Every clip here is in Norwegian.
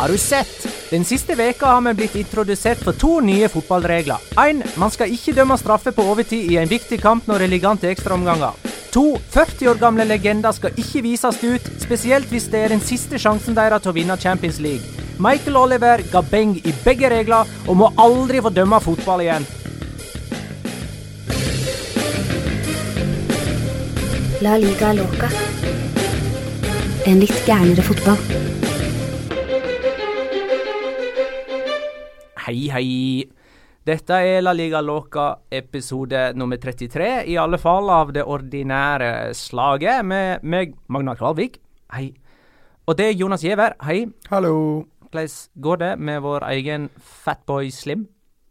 Har du sett? Den siste veka har vi blitt introdusert for to nye fotballregler. 1. Man skal ikke dømme straffe på overtid i en viktig kamp når det ligger an til ekstraomganger. 2. 40 år gamle legender skal ikke vises ut, spesielt hvis det er den siste sjansen deres til å vinne Champions League. Michael Oliver ga beng i begge regler og må aldri få dømme fotball igjen. La liga loca. En litt gærnere fotball. Hei, hei. Dette er La Liga Loca episode nummer 33, i alle fall av det ordinære slaget, med meg, Magnar Kvalvik. Hei. Og det er Jonas Giæver. Hei. Hallo. Hvordan går det med vår egen Fatboy Slim?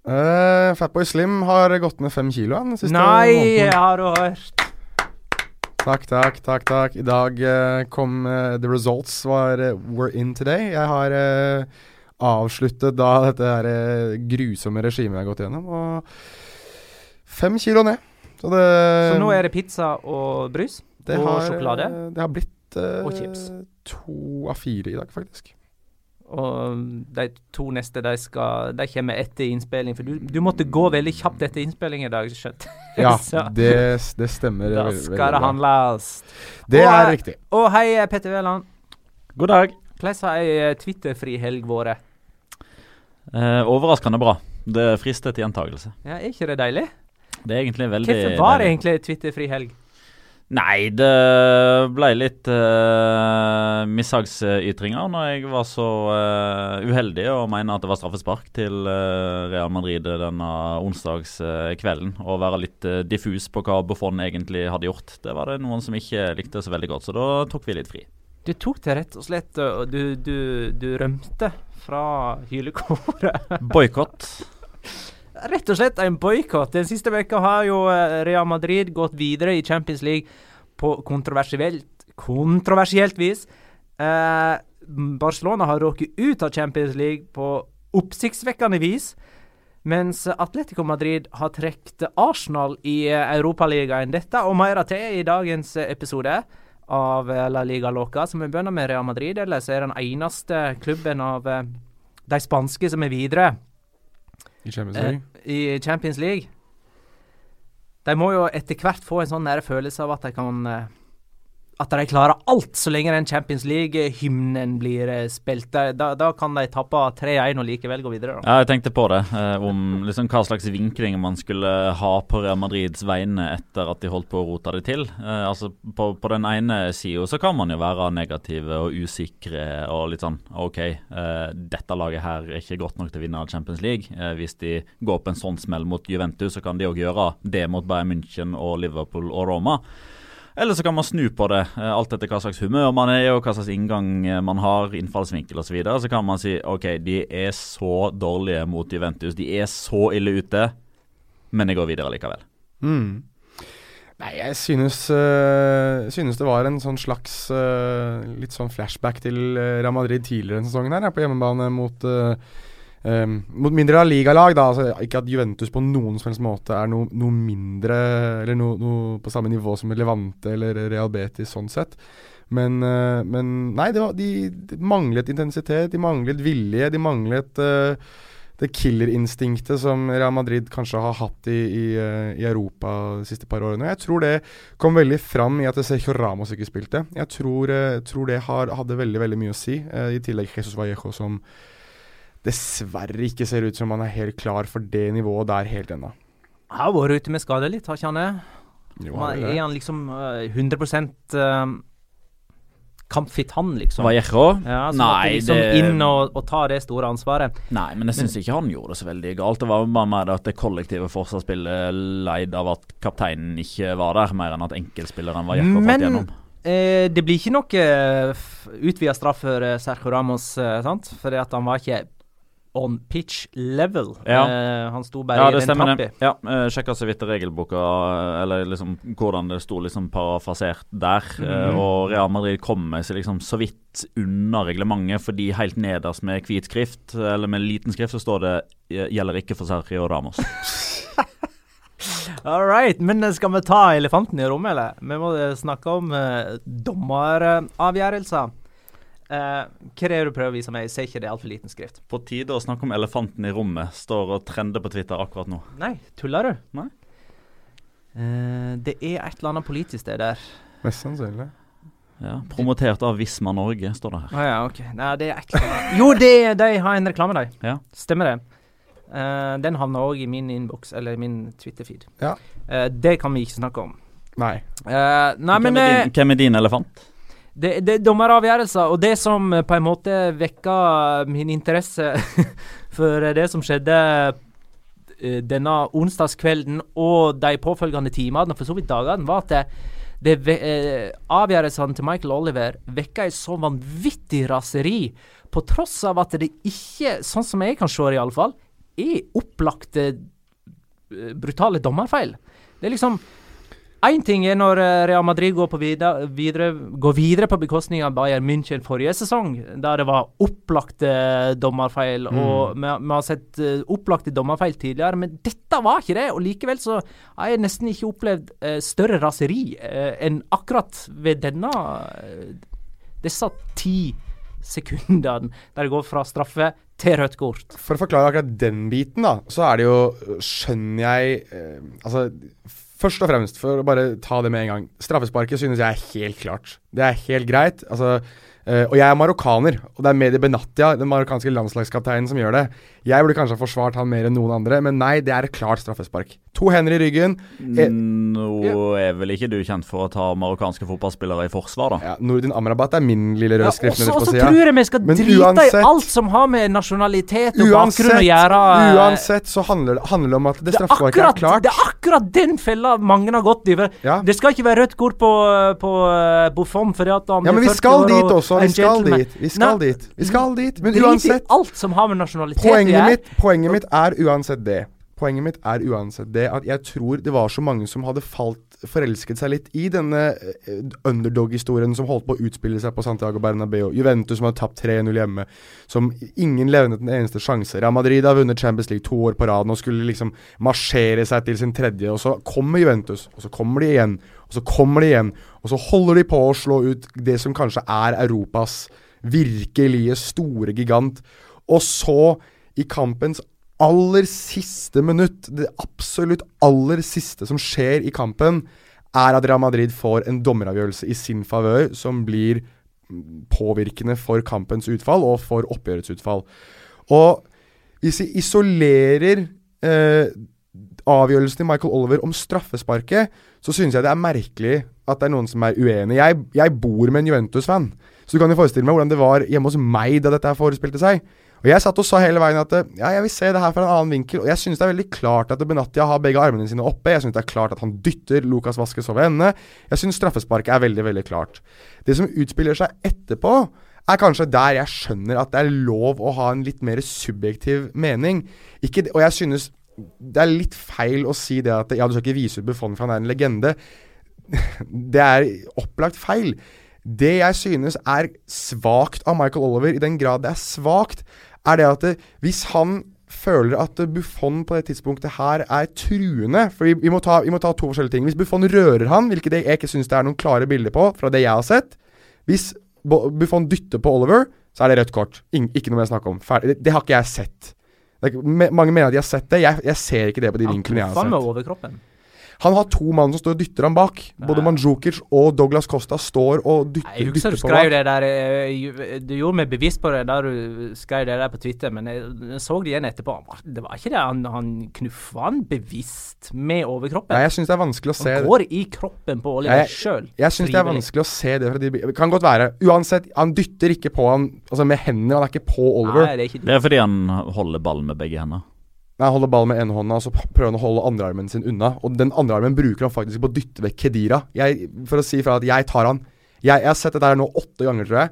Uh, Fatboy Slim har gått ned fem kilo den siste Nei, måneden. har du hørt? Takk, takk, takk. takk. I dag uh, kom uh, The results var, were in today. Jeg har eh, avsluttet da dette her, eh, grusomme regimet jeg har gått gjennom. Og fem kilo ned. Så det Så nå er det pizza og brus? og har, sjokolade? eh, Det har blitt uh, Og chips. to av fire i dag, faktisk. Og de to neste de, skal, de kommer etter innspilling. For du, du måtte gå veldig kjapt etter innspilling i dag, skjønt. Ja, det, det stemmer. da veldig- skal det handles. Det Og, er riktig. Og hei, Petter Wæland. God dag. Hvordan har ei Twitter-fri helg vært? Eh, overraskende bra. Det frister til gjentakelse. Ja, er ikke det deilig? Det er egentlig veldig Hvorfor var det egentlig Twitter-fri helg? Nei, det ble litt uh, mishagsytringer når jeg var så uh, uheldig å mene at det var straffespark til uh, Real Madrid denne onsdagskvelden. og være litt eh, diffus på hva Buffon egentlig hadde gjort. Det var det noen som ikke likte så veldig godt, så da tok vi litt fri. Du tok det rett og slett, du, du, du rømte fra hylekoret. Boikott. Rett og slett en boikott. Den siste veka har jo Real Madrid gått videre i Champions League på kontroversielt, kontroversielt vis. Eh, Barcelona har råket ut av Champions League på oppsiktsvekkende vis. Mens Atletico Madrid har trukket Arsenal i Europaligaen. Dette og mer til i dagens episode av eh, La Liga Loca, som vi begynner med Real Madrid. eller så er den eneste klubben av eh, de spanske som er videre I Champions eh, League. i Champions League. De må jo etter hvert få en sånn nære følelse av at de kan eh, at de klarer alt så lenge den Champions League-hymnen blir eh, spilt. Da, da, kan de tappe 3-1 og likevel gå videre. Da. Ja, jeg tenkte på det. Eh, om liksom hva slags vinkling man skulle ha på Real Madrids vegne etter at de holdt på å rote det til. Eh, altså På, på den ene sida kan man jo være negative og usikre og litt sånn OK, eh, dette laget her er ikke godt nok til å vinne Champions League. Eh, hvis de går på en sånn smell mot Juventus, så kan de òg gjøre det mot Bayern München og Liverpool og Roma. Eller så kan man snu på det, eh, alt etter hva slags humør man er og hva slags inngang eh, man har, innfallsvinkel osv. Så, videre. så kan man si ok, de er så dårlige mot Juventus, de er så ille ute, men jeg går videre likevel. Mm. Nei, jeg synes, øh, synes det var en sånn slags øh, litt sånn flashback til Real Madrid tidligere denne sesongen her, på hjemmebane mot øh, Um, mot mindre ligalag, da. Altså, ikke at Juventus på noen som helst måte er noe, noe mindre Eller noe, noe, på samme nivå som Levante eller Real Betis, sånn sett. Men, uh, men nei, var, de, de, manglet intensitet, de manglet vilje, de manglet uh, det killerinstinktet som Real Madrid kanskje har hatt i, i, uh, i, Europa de siste par årene. Jeg tror det kom veldig fram i at Sergio Ramos ikke spilte. Jeg tror, tror det har, hadde veldig veldig mye å si. I tillegg Jesus Vallejo som dessverre ikke ser ut som han er helt klar for det nivået der helt ennå. Har vært ute med skade litt, har ikke han det? Jo, han er han liksom uh, 100 uh, kampfit, han, liksom? Vallejo? Ja, Nei, liksom det Inn og, og, ta det store ansvaret. Nei, men jeg syns ikke han gjorde det så veldig galt. Det var bare mer at det kollektive forsvarsspillet leid av at kapteinen ikke var der, mer enn at enkeltspilleren Vallejo falt gjennom. Eh, det blir ikke noe uh, utvida straff for Sergio Ramos, eh, sant? Fordi at han var ikke on pitch level. Ja. Uh, han sto bare ja, i den trappa. Ja, uh, sjekka så vidt regelboka, eh, eller liksom hvordan det sto liksom parafrasert der. Mm -hmm. uh, og Real Madrid kommer seg liksom så vidt unna reglementet, fordi helt nederst med hvit skrift, eller med liten skrift, så står det 'gjelder ikke for Sergio Ramos'. All right. Men skal vi ta elefanten i rommet, eller? Vi må snakke om uh, dommeravgjørelser. Uh, hva er det du prøver å vise meg? Jeg ser ikke det er altfor liten skrift. På tide å snakke om elefanten i rommet. Står og trender på Twitter akkurat nå. Nei, tuller du? Nei. Uh, det er et eller annet politisk sted der. Mest sannsynlig. Ja, Promotert av Visma Norge, står det her. Ah, ja, ok. Nei, det er et. Jo, det, de har en reklame, de. Ja. Stemmer det. Uh, den havner òg i min innboks, eller min Twitter-feed. Ja. det kan vi ikke snakke om. Nei. nei hvem, men, er din, hvem er din elefant? Det, det er dommeravgjørelser, og det som eh, på en måte vekka min interesse for det som skjedde uh, denne onsdagskvelden og de påfølgende timene, for så vidt dagene, var at det, det avgjørelsene til Michael Oliver vekka et så vanvittig raseri, på tross av at det ikke, sånn som jeg kan se det iallfall, er opplagte brutale dommerfeil. Det er liksom Én ting er når eh, Real Madrid går, videre, videre, går videre, på bekostning av Bayern München forrige sesong, der det var opplagte dommerfeil. Mm. Og vi, vi, har sett uh, opplagte dommerfeil tidligere, men dette var ikke det. Og likevel så har jeg nesten ikke opplevd eh, større raseri eh, enn akkurat ved denne disse ti sekundene der det går fra straffe til rødt kort. For å forklare akkurat den biten, da, så er det jo Skjønner jeg Altså Først og fremst, for å bare ta det med en gang. Straffesparket synes jeg er helt klart. Det er helt greit. Altså, Uh, og jeg er marokkaner, og det er Medi Benatia, den marokkanske landslagskapteinen, som gjør det. Jeg burde kanskje ha forsvart han mer enn noen andre, men nei, det er et klart straffespark. To hender i ryggen. Eh, Nå er vel ikke du kjent for å ta marokkanske fotballspillere i forsvar, da? Ja, Nordin Amrabat er min lille røde skrift ja, på sida. Og så tror jeg vi skal men drite uansett, i alt som har med nasjonalitet og uansett, bakgrunn å gjøre. Uansett så handler det, handler det om at det straffesparket er klart. Det er akkurat den fella mange har gått i. Ja. Det skal ikke være rødt kort på, på uh, Buffon fordi at han Ja, men vi skal dit også vi skal dit. Vi skal Nei, dit. Vi skal dit. Men uansett alt som har med nasjonalitet poenget mitt, poenget mitt er uansett det. Poenget mitt er uansett det at jeg tror det var så mange som hadde falt forelsket seg litt i denne uh, underdog-historien som holdt på å utspille seg på Santiago Bernabeu. Juventus som har tapt 3-0 hjemme. Som ingen levnet en eneste sjanse. Real Madrid har vunnet Champions League to år på rad og skulle liksom marsjere seg til sin tredje. Og så kommer Juventus, og så kommer de igjen, og så kommer de igjen. Og så holder de på å slå ut det som kanskje er Europas virkelige store gigant. Og så, i kampens aller siste minutt, det absolutt aller siste som skjer i kampen, er at Real Madrid får en dommeravgjørelse i sin favør som blir påvirkende for kampens utfall og for oppgjørets utfall. Og hvis vi isolerer eh, avgjørelsen til Michael Oliver om straffesparket, så synes jeg det er merkelig at det er noen som er uenig. Jeg, jeg bor med en Juventus-fan, så du kan jo forestille meg hvordan det var hjemme hos meg da dette forespilte seg. Og Jeg satt og sa hele veien at ja, jeg vil se det her fra en annen vinkel. Og jeg synes det er veldig klart at Benatia har begge armene sine oppe. Jeg synes det er klart at han dytter Lucas Vasques over ende. Jeg synes straffesparket er veldig, veldig klart. Det som utspiller seg etterpå, er kanskje der jeg skjønner at det er lov å ha en litt mer subjektiv mening. Ikke, og jeg synes det er litt feil å si det at ja, du skal ikke vise ut Buffon for han er en legende. Det er opplagt feil. Det jeg synes er svakt av Michael Oliver, i den grad det er svakt, er det at det, hvis han føler at Buffon på det tidspunktet her er truende For vi, vi, må ta, vi, må ta, to forskjellige ting. Hvis Buffon rører han, hvilket jeg ikke syns det er noen klare bilder på fra det jeg har sett Hvis Buffon dytter på Oliver, så er det rødt kort. In, ikke noe mer å snakke om. Det, det, har ikke jeg sett. Er, mange mener at de har sett det. Jeg, jeg ser ikke det på de vinklene jeg har sett. Han med overkroppen. Han har to mann som står og dytter ham bak. Både Manjukic og Douglas Costa står og dytter, jeg dytter du skrev det der eh, Du gjorde meg bevisst på det da du skrev det der på Twitter, men jeg, så det igjen etterpå. Det var ikke det. Han, han knuffa han bevisst med overkroppen. Nei, jeg syns det er vanskelig å se Han går i kroppen på Oliver sjøl. Jeg, jeg syns det er vanskelig å se det fra de Det kan godt være. Uansett, han dytter ikke på han altså med hendene. Han er ikke på Oliver. Nei, det, er ikke det er fordi han holder ballen med begge hender. Nei, holder ballen med ene hånda, så prøver han å holde andrearmen sin unna. Og den andre armen bruker han faktisk på å dytte vekk Kedira. Jeg, for å si fra at jeg tar han. Jeg, jeg har sett dette her nå åtte ganger, tror jeg.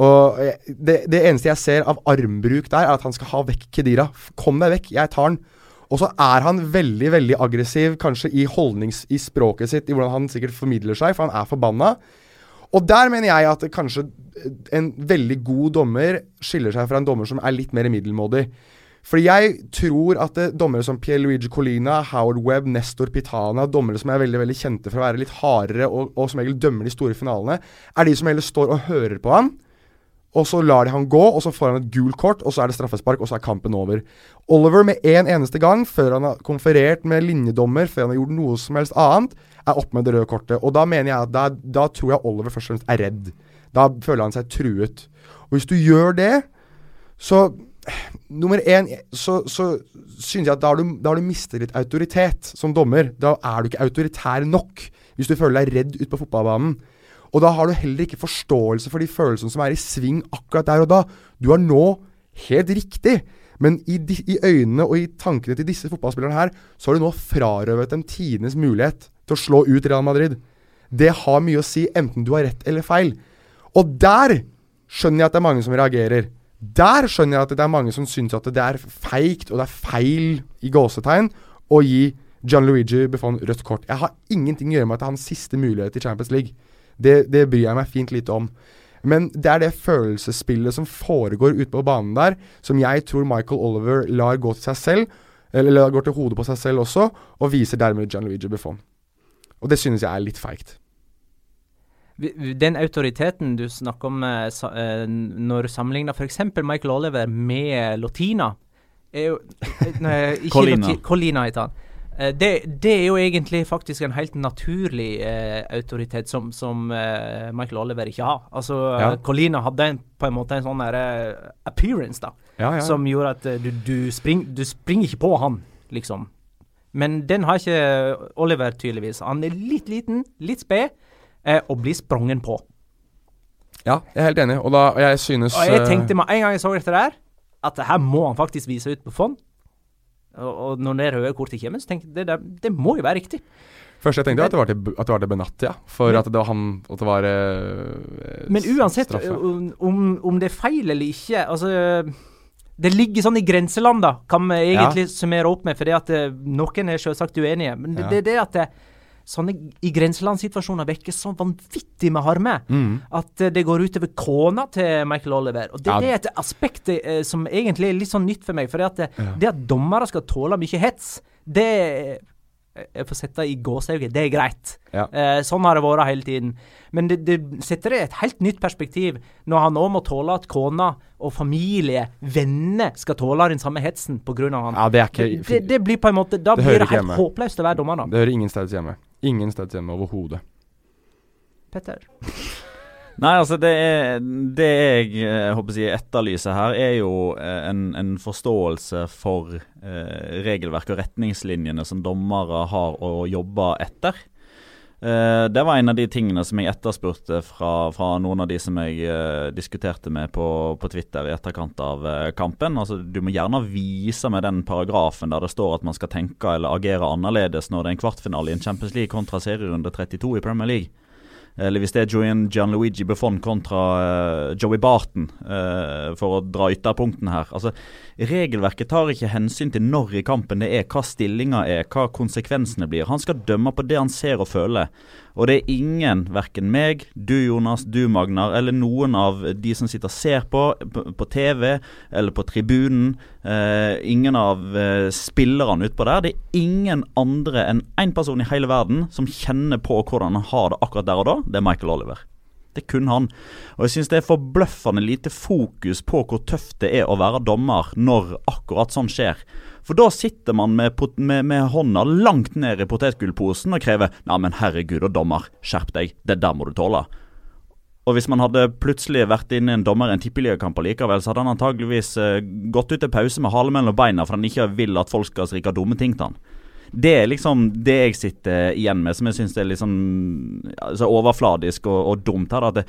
Og det, det, eneste jeg ser av armbruk der, er at han skal ha vekk Kedira. Kom deg vekk, jeg tar han. Og så er han veldig veldig aggressiv, kanskje i holdnings... i språket sitt, i hvordan han sikkert formidler seg, for han er forbanna. Og der mener jeg at kanskje en veldig god dommer skiller seg fra en dommer som er litt mer middelmådig. Fordi jeg tror at det, dommere som Pierluigi Colina, Howard Webb, Nestor Pitana, dommere som er veldig veldig kjente for å være litt hardere og, og som regel dømmer de store finalene, er de som heller står og hører på han. Og så lar de han gå, og så får han et gult kort, og så er det straffespark, og så er kampen over. Oliver med en eneste gang, før han har konferert med linjedommer, før han har gjort noe som helst annet, er oppe med det røde kortet. Og da mener jeg at da, da tror jeg Oliver først og fremst er redd. Da føler han seg truet. Og hvis du gjør det, så Nummer én, så, så synes jeg at da har, du, da har du mistet litt autoritet som dommer. Da er du ikke autoritær nok hvis du føler deg redd ute på fotballbanen. Og da har du heller ikke forståelse for de følelsene som er i sving akkurat der og da. Du har nå helt riktig, men i, de, i øynene og i tankene til disse fotballspillerne her, så har du nå frarøvet dem tidenes mulighet til å slå ut Real Madrid. Det har mye å si, enten du har rett eller feil. Og der skjønner jeg at det er mange som reagerer. Der skjønner jeg at det er mange som syns at det er feigt og det er feil i gåsetegn å gi Gianluigi Buffon rødt kort. Jeg har ingenting å gjøre med at det er hans siste mulighet i Champions League. Det, det bryr jeg meg fint lite om. Men det er det følelsesspillet som foregår ute på banen der, som jeg tror Michael Oliver lar gå til seg selv, eller lar gå til hodet på seg selv også, og viser dermed Gianluigi Buffon. Og det synes jeg er litt feigt. Den autoriteten du snakker om eh, eh når du sammenligner f.eks. Michael Oliver med Lotina er jo, eh, nei, Colina. Colina heter han. Det, det, er jo egentlig faktisk en helt naturlig eh, autoritet som, som eh, Michael Oliver ikke har. Altså, ja. Colina hadde en, på en måte en sånn der appearance da, ja, ja. som gjorde at du, du, spring, du springer ikke på han, liksom. Men den har ikke Oliver, tydeligvis. Han er litt liten, litt sped eh, og bli sprongen på. Ja, jeg er helt enig, og da jeg synes Og jeg tenkte meg en gang jeg så dette der, at det her må han faktisk vise ut på fond. Og, og når det røde kortet kommer, så tenkte jeg det, det, det må jo være riktig. Først jeg tenkte jeg at det var til, at det var til Benatia, for at det var han At det var eh, Men uansett om, om, det er feil eller ikke Altså det ligger sånn i grenseland, da, kan vi egentlig ja. summere opp med. For det at eh, noen er selvsagt uenige. Men det, ja. det, det at det, sånne i grenselandssituasjoner vekker så vanvittig med harme mm. at uh, det går utover kona til Michael Oliver. Og Det, ja. det er et aspekt eh, som egentlig er litt sånn nytt for meg. For det at, uh, ja. det at dommere skal tåle mye hets, det jeg får sette i gåseøyne, det er greit. Ja. Eh, sånn har det vært hele tiden. Men det, det setter det i et helt nytt perspektiv når han nå må tåle at kona og familie, venner, skal tåle den samme hetsen pga. han. Ja, det, er ikke, det, det, blir på en måte Da det blir det helt håpløst å være dommer. Det hører ingen steder hjemme. Ingen steds hjemme overhodet. Petter? Nei, altså det, er, det jeg, jeg håper si, etterlyser her, er jo eh, en, en forståelse for eh, regelverk og retningslinjene som dommere har å jobbe etter. Eh, det var en av de tingene som jeg etterspurte fra, fra noen av de som jeg eh, diskuterte med på, på, Twitter i etterkant av eh, kampen. Altså, du må gjerne vise med den paragrafen der det står at man skal tenke eller agere annerledes når det er en kvartfinale i en Champions League kontra serierunde 32 i Premier League. Eller hvis det er Julian Gianluigi Buffon kontra uh, Joey Barton, uh, for å dra ytterpunktene her. Altså, Regelverket tar ikke hensyn til når i kampen det er, hva stillinga er, hva konsekvensene blir. Han skal dømme på det han ser og føler. Og det er ingen, verken meg, du Jonas, du Magnar, eller noen av de som sitter og ser på, på, TV eller på tribunen, eh, ingen av eh, spillerne utpå der. Det er ingen andre enn én person i hele verden som kjenner på hvordan han har det akkurat der og da. Det er Michael Oliver. Det er kun han. Og jeg syns det er forbløffende lite fokus på hvor tøft det er å være dommer når akkurat sånn skjer. For da sitter man med, med, med hånda langt ned i potetgullposen og krever Nei, men herregud og dommer, skjerp deg, det der må du tåle. Og hvis man hadde plutselig vært inne en dommer i en tippeligakamp likevel, så hadde han antageligvis uh, gått ut til pause med halen mellom beina for han ikke vil at folk skal skrike dumme ting til han. Det er liksom det jeg sitter igjen med, som jeg syns er litt sånn altså overfladisk og, og dumt. her, at, det,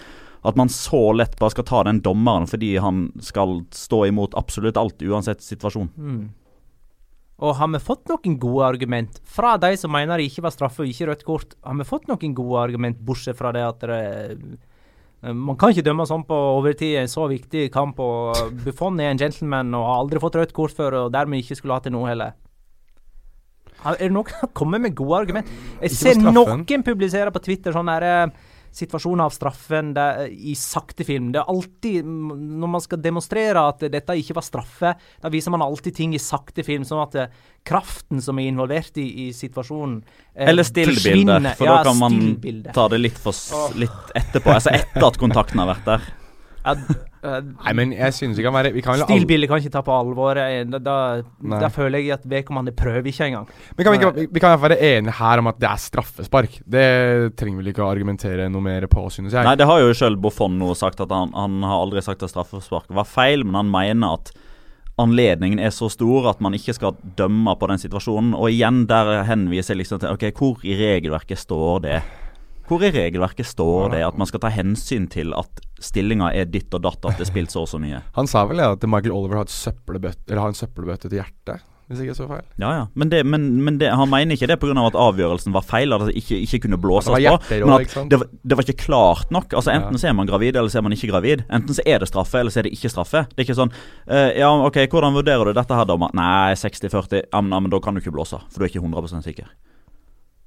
at man så lett bare skal ta den dommeren fordi han skal stå imot absolutt alt, uansett situasjon. Mm. Og har vi fått noen gode argument fra de som mener det ikke var straffe og ikke rødt kort? Har vi fått noen gode argument, bortsett fra det at det, eh, man kan ikke dømme sånn på overtid i en så viktig kamp. og Buffon er en gentleman og har aldri fått rødt kort før, og dermed ikke skulle hatt det nå heller. Er det noen som kommer med gode argument? Jeg ser noen publisere på Twitter sånn derre uh, situasjoner av straffen det, i sakte film. Det er alltid, Når man skal demonstrere at dette ikke var straffe, da viser man alltid ting i sakte film, sånn at det, kraften som er involvert i, i situasjonen, eh, Eller stillbilde, for ja, da kan man ta det litt, for, litt etterpå. Altså etter at kontakten har vært der. Ja, Nei, men jeg synes vi kan være vi kan Stilbildet kan ikke ta på alvor. Eh, da, da, da føler jeg at vedkommende prøver ikke engang. Men kan vi, ikke, vi kan være enige her om at det er straffespark. Det trenger vel ikke å argumentere noe mer på, synes jeg. Nei, det har jo selv Buffon nå sagt, at han, han har aldri sagt at straffespark var feil, men han mener at anledningen er så stor at man ikke skal dømme på den situasjonen. Og igjen, der henviser jeg liksom til Ok, hvor i regelverket står det? Hvor i regelverket står det at man skal ta hensyn til at stillinga er ditt og datt, at det er spilt så og så mye? Han sa vel at Michael Oliver har, har en søppelbøtte til hjertet? Hvis ikke så feil. Ja, ja. Men, det, men, men det, han mener ikke det pga. at avgjørelsen var feil, at det ikke, ikke kunne blåses på. Men at det, det, var ikke klart nok. Altså Enten så er man gravid, eller så er man ikke gravid. Enten så er det straffe, eller så er det ikke straffe. Det er ikke sånn uh, Ja, OK, hvordan vurderer du dette her, dommer? Nei, 60-40. Ja, men, men da kan du ikke blåse, for du er ikke 100% sikker.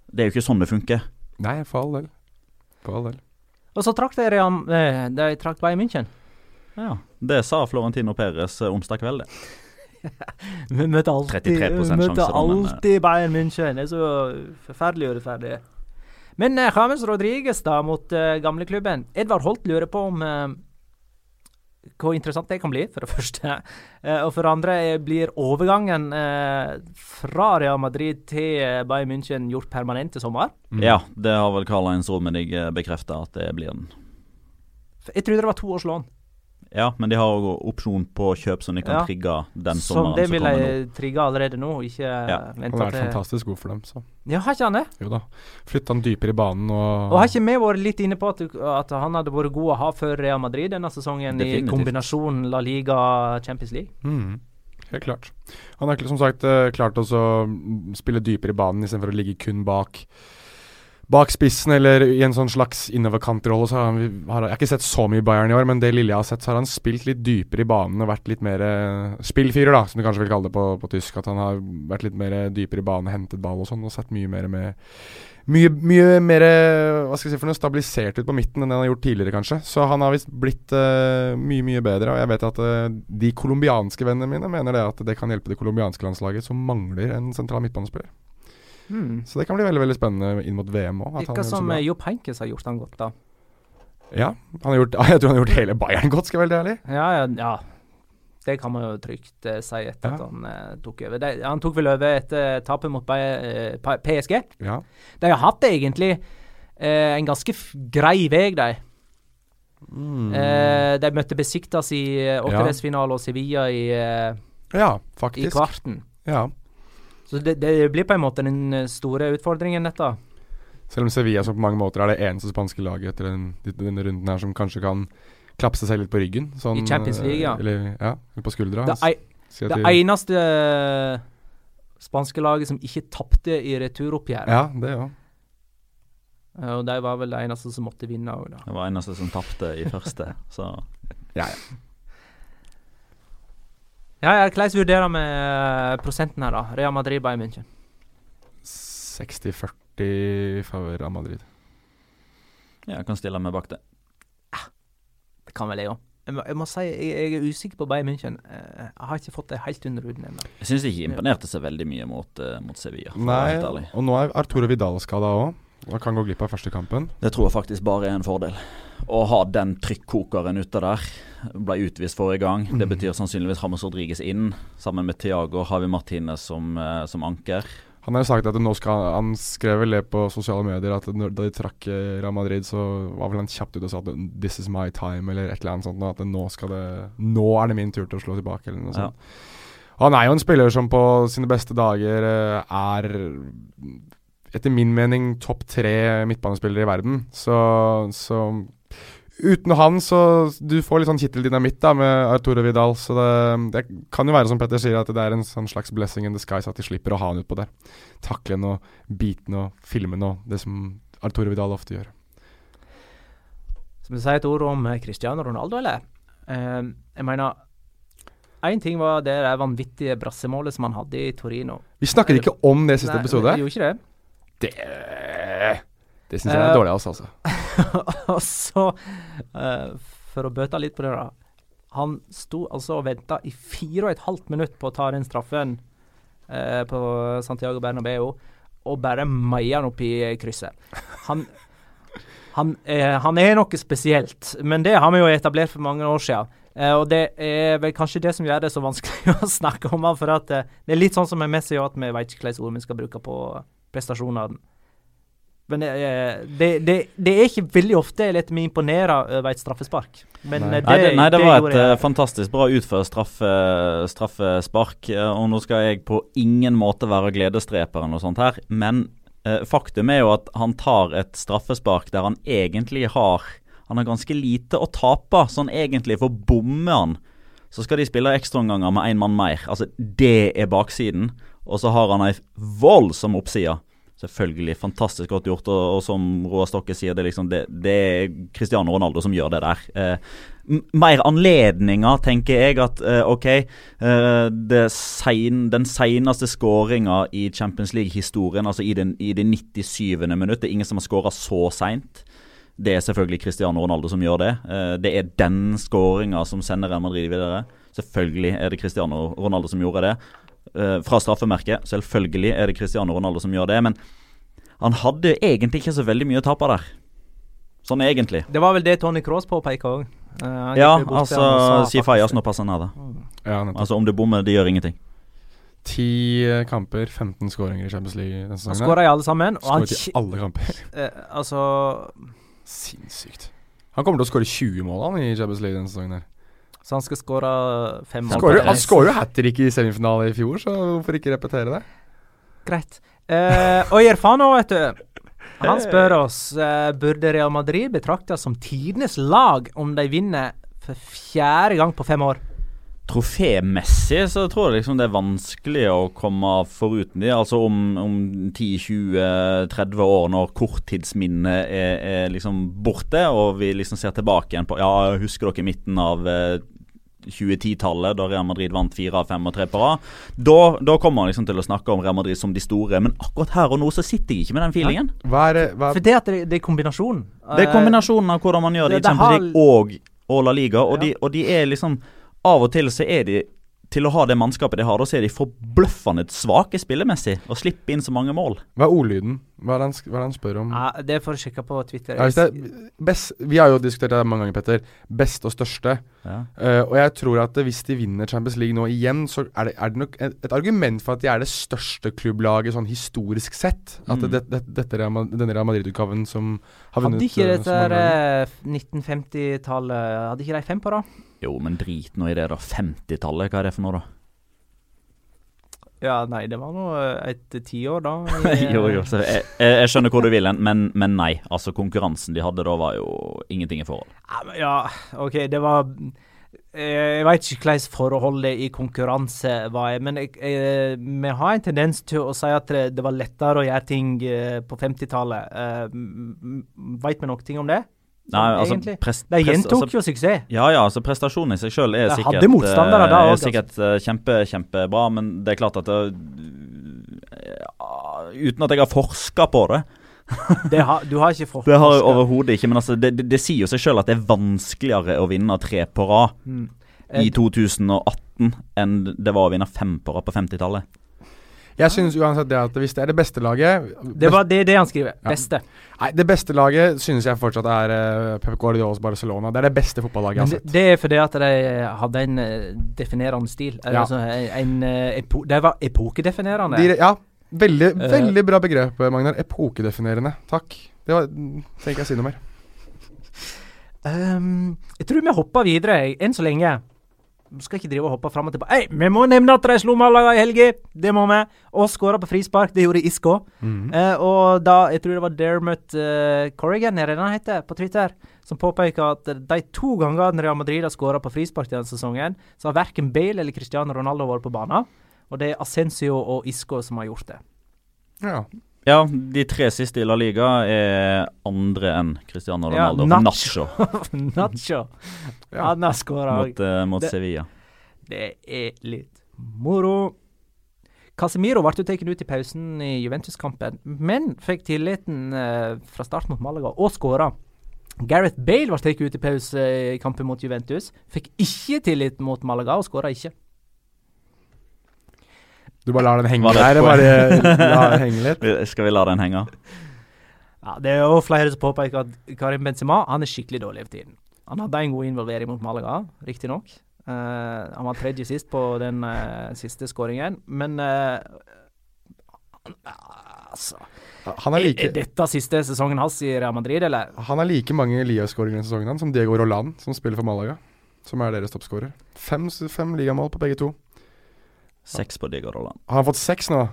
Det er jo ikke sånn det funker. Nei, for all del. For all del. Og så trakk dere eh, de trakk Bayern München. Ja, det sa Florentino Perez eh, onsdag kveld, det. vi møter alltid, møter eh, alltid Bayern München. Det er så forferdelig urettferdig. Men James Rodriguez da, mot uh, gamleklubben. Edvard Holt lurer på om uh, hvor interessant det kan bli, for det første. Eh, og for det andre blir overgangen eh, fra Real Madrid til eh, Bayern München gjort permanent i sommer? Mm. Ja, det har vel Karl-Heinz Rummenigge eh, bekrefta at det blir den. Jeg trodde det var to års lån. Ja, men de har òg opsjon på kjøp som de kan ja. trigge den sommeren. Så det vil jeg trigge allerede nå, ikke ja. vente til Han har vært fantastisk god for dem, så. Ja, har ikke han det? Jo da. Flytta han dypere i banen og Og har ikke vi vært litt inne på at, at, han hadde vært god å ha før Real Madrid denne sesongen, Definitivt. i kombinasjon La Liga Champions League? Mm. Helt klart. Han har som sagt eh, klart å spille dypere i banen istedenfor å ligge kun bak bak spissen eller i en sånn slags innoverkantrolle. Så har han, har, jeg har ikke sett så mye Bayern i år, men det lille jeg har sett, så har han spilt litt dypere i banen og vært litt mer uh, spillfyrer, da, som du kanskje vil kalle det på, på, tysk. At han har vært litt mer dypere i banen, hentet ball og sånn, og sett mye mer med mye, mye mer hva skal jeg si for noe, stabilisert ut på midten enn han har gjort tidligere, kanskje. Så han har visst blitt uh, mye, mye bedre. Og jeg vet at uh, de colombianske vennene mine mener det at det kan hjelpe det colombianske landslaget, som mangler en sentral midtbanespiller. Mm. Så det kan bli veldig veldig spennende inn mot VM òg. Ikke som eh, Jobb Henkes har gjort han godt, da. Ja, han har gjort, jeg tror han har gjort hele Bayern godt, skal jeg være veldig ærlig. Ja, ja, ja. Det kan man jo trygt uh, si etter Ja. at han uh, tok over. De, han tok vel over etter tapet mot Bay- uh, PSG. Ja. De har hatt egentlig en ganske grei vei, de. Eh, de møtte Besiktas i åttedelsfinale og Sevilla i, ja, i kvarten. Ja. Så det, det blir på en måte den eh, store utfordringen, dette. Selv om Sevilla som på mange måter er det eneste spanske laget etter den, denne runden her som kanskje kan klapse seg litt på ryggen. Sånn, I Champions League, ja. eh, Eller, ja, eller på skuldra. Det, ei, Si det de- eneste eh, spanske laget som ikke tapte i returoppgjøret. Ja, det òg. Og de var vel det eneste som måtte vinne òg, da. Det var eneste som tapte i første, så Ja, ja. Ja, ja, Hvordan vurderer vi eh, prosenten her, da? Real Madrid, Bayern München. 60-40 favør av Madrid. ja, jeg kan stille meg bak det. Det kan vel jeg òg. Jeg, må- jeg må si jeg, jeg er usikker på Bayern München. Eh, Jeg har ikke fått det helt under huden ennå. Jeg syns ikke imponerte seg veldig mye mot, eh, mot Sevilla. Nei, og nå er Arturo Vidal skada òg. Han kan gå glipp av første kampen. Det tror jeg faktisk bare er en fordel. Å ha den trykkokeren ute der. Ble utvist forrige gang. Det betyr sannsynligvis Hamas Rodriguez inn, sammen med Thiago Havi Martinez som, eh, som anker. Han har jo sagt at nå skal Han skrev vel det på sosiale medier at når, da de trakk eh, Real Madrid, så var vel han kjapt ute og sa at 'this is my time', eller et eller annet sånt. At nå skal det Nå er det min tur til å slå tilbake, eller noe Ja. Han er jo en spiller som på sine beste dager eh, er etter min mening topp tre midtbanespillere i verden. Så, så uten han så Du får litt sånn kitteldynamitt da med Arturo Vidal. Så det, det kan jo være som Petter sier, at det er en sånn slags blessing in the skies at de slipper å ha han utpå der. Takle han og bite han og filme han og det som Arturo Vidal ofte gjør. Skal vi si et ord om eh, Cristiano Ronaldo, eller? Uh, jeg mener Én ting var det der vanvittige brassemålet som han hadde i Torino. Vi snakket ikke om det siste Nei, episode. vi Gjorde ikke det? Det Det syns jeg er Eh, dårlig av oss, altså. og så, eh, for å bøte litt på det, da. Han sto altså og venta i fire og et halvt minutt på å ta den straffen eh, på Santiago Bernabeu, og bare meia han opp i krysset. Han, han, eh, han er noe spesielt, men det har vi jo etablert for mange år siden. Eh, og det er vel kanskje det som gjør det så vanskelig å snakke om han, for at eh, det er litt sånn som med Messi, at vi vet ikke hvilke ord vi skal bruke på prestasjonene. Men det, er- det, det, det er ikke veldig ofte jeg lar meg imponere over et straffespark. Men Nei. eh, det, nei, det var et eh, jeg. fantastisk bra utført straffe, straffespark. eh, og nå skal jeg på ingen måte være gledesdreper eller noe sånt her, men eh, faktum er jo at han tar et straffespark der han egentlig har Han har ganske lite å tape, sånn egentlig, for bommer han. Så skal de spille ekstraomganger med én mann mer. Altså, det er baksiden. Og så har han ei voldsom oppside. Selvfølgelig fantastisk godt gjort, og, og som Roar Stokke sier, det liksom det, det er Cristiano Ronaldo som gjør det der. Eh, mer anledninger, tenker jeg at eh, OK eh, sein, Den seneste skåringa i Champions League-historien, altså i det 97. minutt, det er ingen som har skåra så seint. Det er selvfølgelig Cristiano Ronaldo som gjør det. Eh, det er den skåringa som sender Real Madrid videre. Selvfølgelig er det Cristiano Ronaldo som gjorde det. Eh, fra straffemerket. Selvfølgelig er det Cristiano Ronaldo som gjør det. Men han hadde egentlig ikke så veldig mye å tape der. Sånn egentlig. Det var vel det Tony Cross påpeker òg. Ja, altså Si Fajas når passer ned, da. Altså Om du bommer, det gjør ingenting. Ti eh, kamper, 15 skåringer i Champions League denne Han sesongen. skåra i alle sammen. Og han, i alle kamper. Uh, altså Sinnssykt. Han kommer til å skåre 20 mål han i Champions League denne sesongen. her Så han skal skåre fem mål. Han skårer jo hat trick i semifinale i fjor, så hvorfor ikke repetere det? Greit. Eh, og Irfano, vet du. Han spør oss eh, Burde Real Madrid betraktes som tidenes lag om de vinner for fjerde gang på fem år. Trofémessig så tror jeg liksom det er vanskelig å komme foruten de. Altså om, om 10-20-30 år, når korttidsminnet er, er liksom borte, og vi liksom ser tilbake igjen på Ja, husker dere midten av eh, 2010-tallet, da Real Madrid vant fire av fem og tre på rad? Da, kommer man liksom til å snakke om Real Madrid som de store, men akkurat her og nå så sitter jeg ikke med den feelingen. Hva er, hva For det det, det er kombinasjonen. Det er kombinasjonen av hvordan man gjør det i det- det Champions League og, og La Liga, og, Ja. de, og de er liksom Av og til så er de til å ha det mannskapet de har, da så er de forbløffende svake spillemessig og slipper inn så mange mål. hva er ordlyden Hva er det han, han spør om? Ja, det får du sjekke på Twitter. Ja, det best, vi har jo diskutert det mange ganger, Petter. Best og største. Ja. Uh, og jeg tror at hvis de vinner Champions League nå igjen, så er det, er det nok et, et argument for at de er det største klubblaget sånn historisk sett. At Mm. det, det, dette Real denne Real Madrid-utgaven som har vunnet Hadde ikke eh, dette så mange ganger. eh, 1950-tallet Hadde ikke de fem på da? Jo, men drit nå i det, da. 50-tallet, hva er det for noe, da? Ja, nei, det var nå eh, et tiår, da. jo, eh, jo, så jeg, jeg, jeg skjønner hvor du vil hen, men, men nei. Altså, konkurransen de hadde da, var jo ingenting i forhold. Ja, OK, det var eh, Jeg veit ikke hvordan forholdet i konkurranse var, men jeg, jeg, vi har en tendens til å si at det, det var lettere å gjøre ting eh, på 50-tallet. Uh, veit vi noe om det? Nei, altså, Egentlig? prest, De gjentok altså, jo suksess. Ja, ja, altså prestasjonen i seg sjøl er sikkert hadde motstandere da eh, også, er sikkert uh, kjempe, kjempebra, men det er klart at det, uh, Uten at jeg har forska på det. Det har, du har ikke fått Det har jeg overhodet ikke, men altså, det, det, det sier jo seg sjøl at det er vanskeligere å vinne tre på rad Mm. i Eh, 2018 enn det var å vinne fem på rad på 50-tallet. Jeg synes uansett det at hvis det er det beste laget Det var det, det han skriver. Ja. Beste. Nei, det beste laget synes jeg fortsatt er uh, Pep Guardiolas Barcelona. Det er det beste fotballaget jeg har sett. det er fordi at de hadde en eh, definerende stil. Ja. Altså, en, eh, epo, de var epokedefinerende. De, ja, veldig, uh, veldig bra begrep, Magnar. Epokedefinerende. Takk. Det var, tenker trenger ikke jeg si noe mer. Um, jeg tror vi hopper videre, enn så lenge. Skal ikke drive og hoppe fram og tilbake. Hey, vi må nevne at de slo Malaga i helga! Det må vi. Og skåra på frispark. Det gjorde Isco. Mm. Uh, og da, jeg tror det var Dermot uh, Corrigan, er det den heter, på Twitter, som påpeker at eh, de to gangene Real Madrid har skåra på frispark denne sesongen, så har verken Bale eller Cristiano Ronaldo vært på banen. Og det er Ascencio og Isco som har gjort det. Ja. Ja, de tre siste i La Liga er andre enn Cristiano Ronaldo. Nacho. Nacho Nacho. Ja. Han har skåra mot, uh, mot Det- Sevilla. Det er litt moro. Casemiro ble jo tatt ut i pausen i Juventus-kampen, men fikk tilliten eh, fra start mot Malaga og skåra. Gareth Bale ble tatt ut i pause i kampen mot Juventus. Fikk ikke tillit mot Malaga og skåra ikke. Du bare lar den henge der? Bare la den henge litt? Skal vi la den henge? Ja, Det er jo flere som påpeker at Karim Benzema han er skikkelig dårlig for tiden. Han hadde en god involvering mot Malaga, riktignok. Uh, han var tredje sist på den uh, siste skåringen, men uh, Altså Han Er, like, er dette siste sesongen hans i Real Madrid, eller? han har like mange Liga-skåringer i sesongen som Diego Roland, som spiller for Malaga. Som er deres toppskårer. Fem, fem ligamål på begge to. Seks på Diego Har Han har fått seks nå.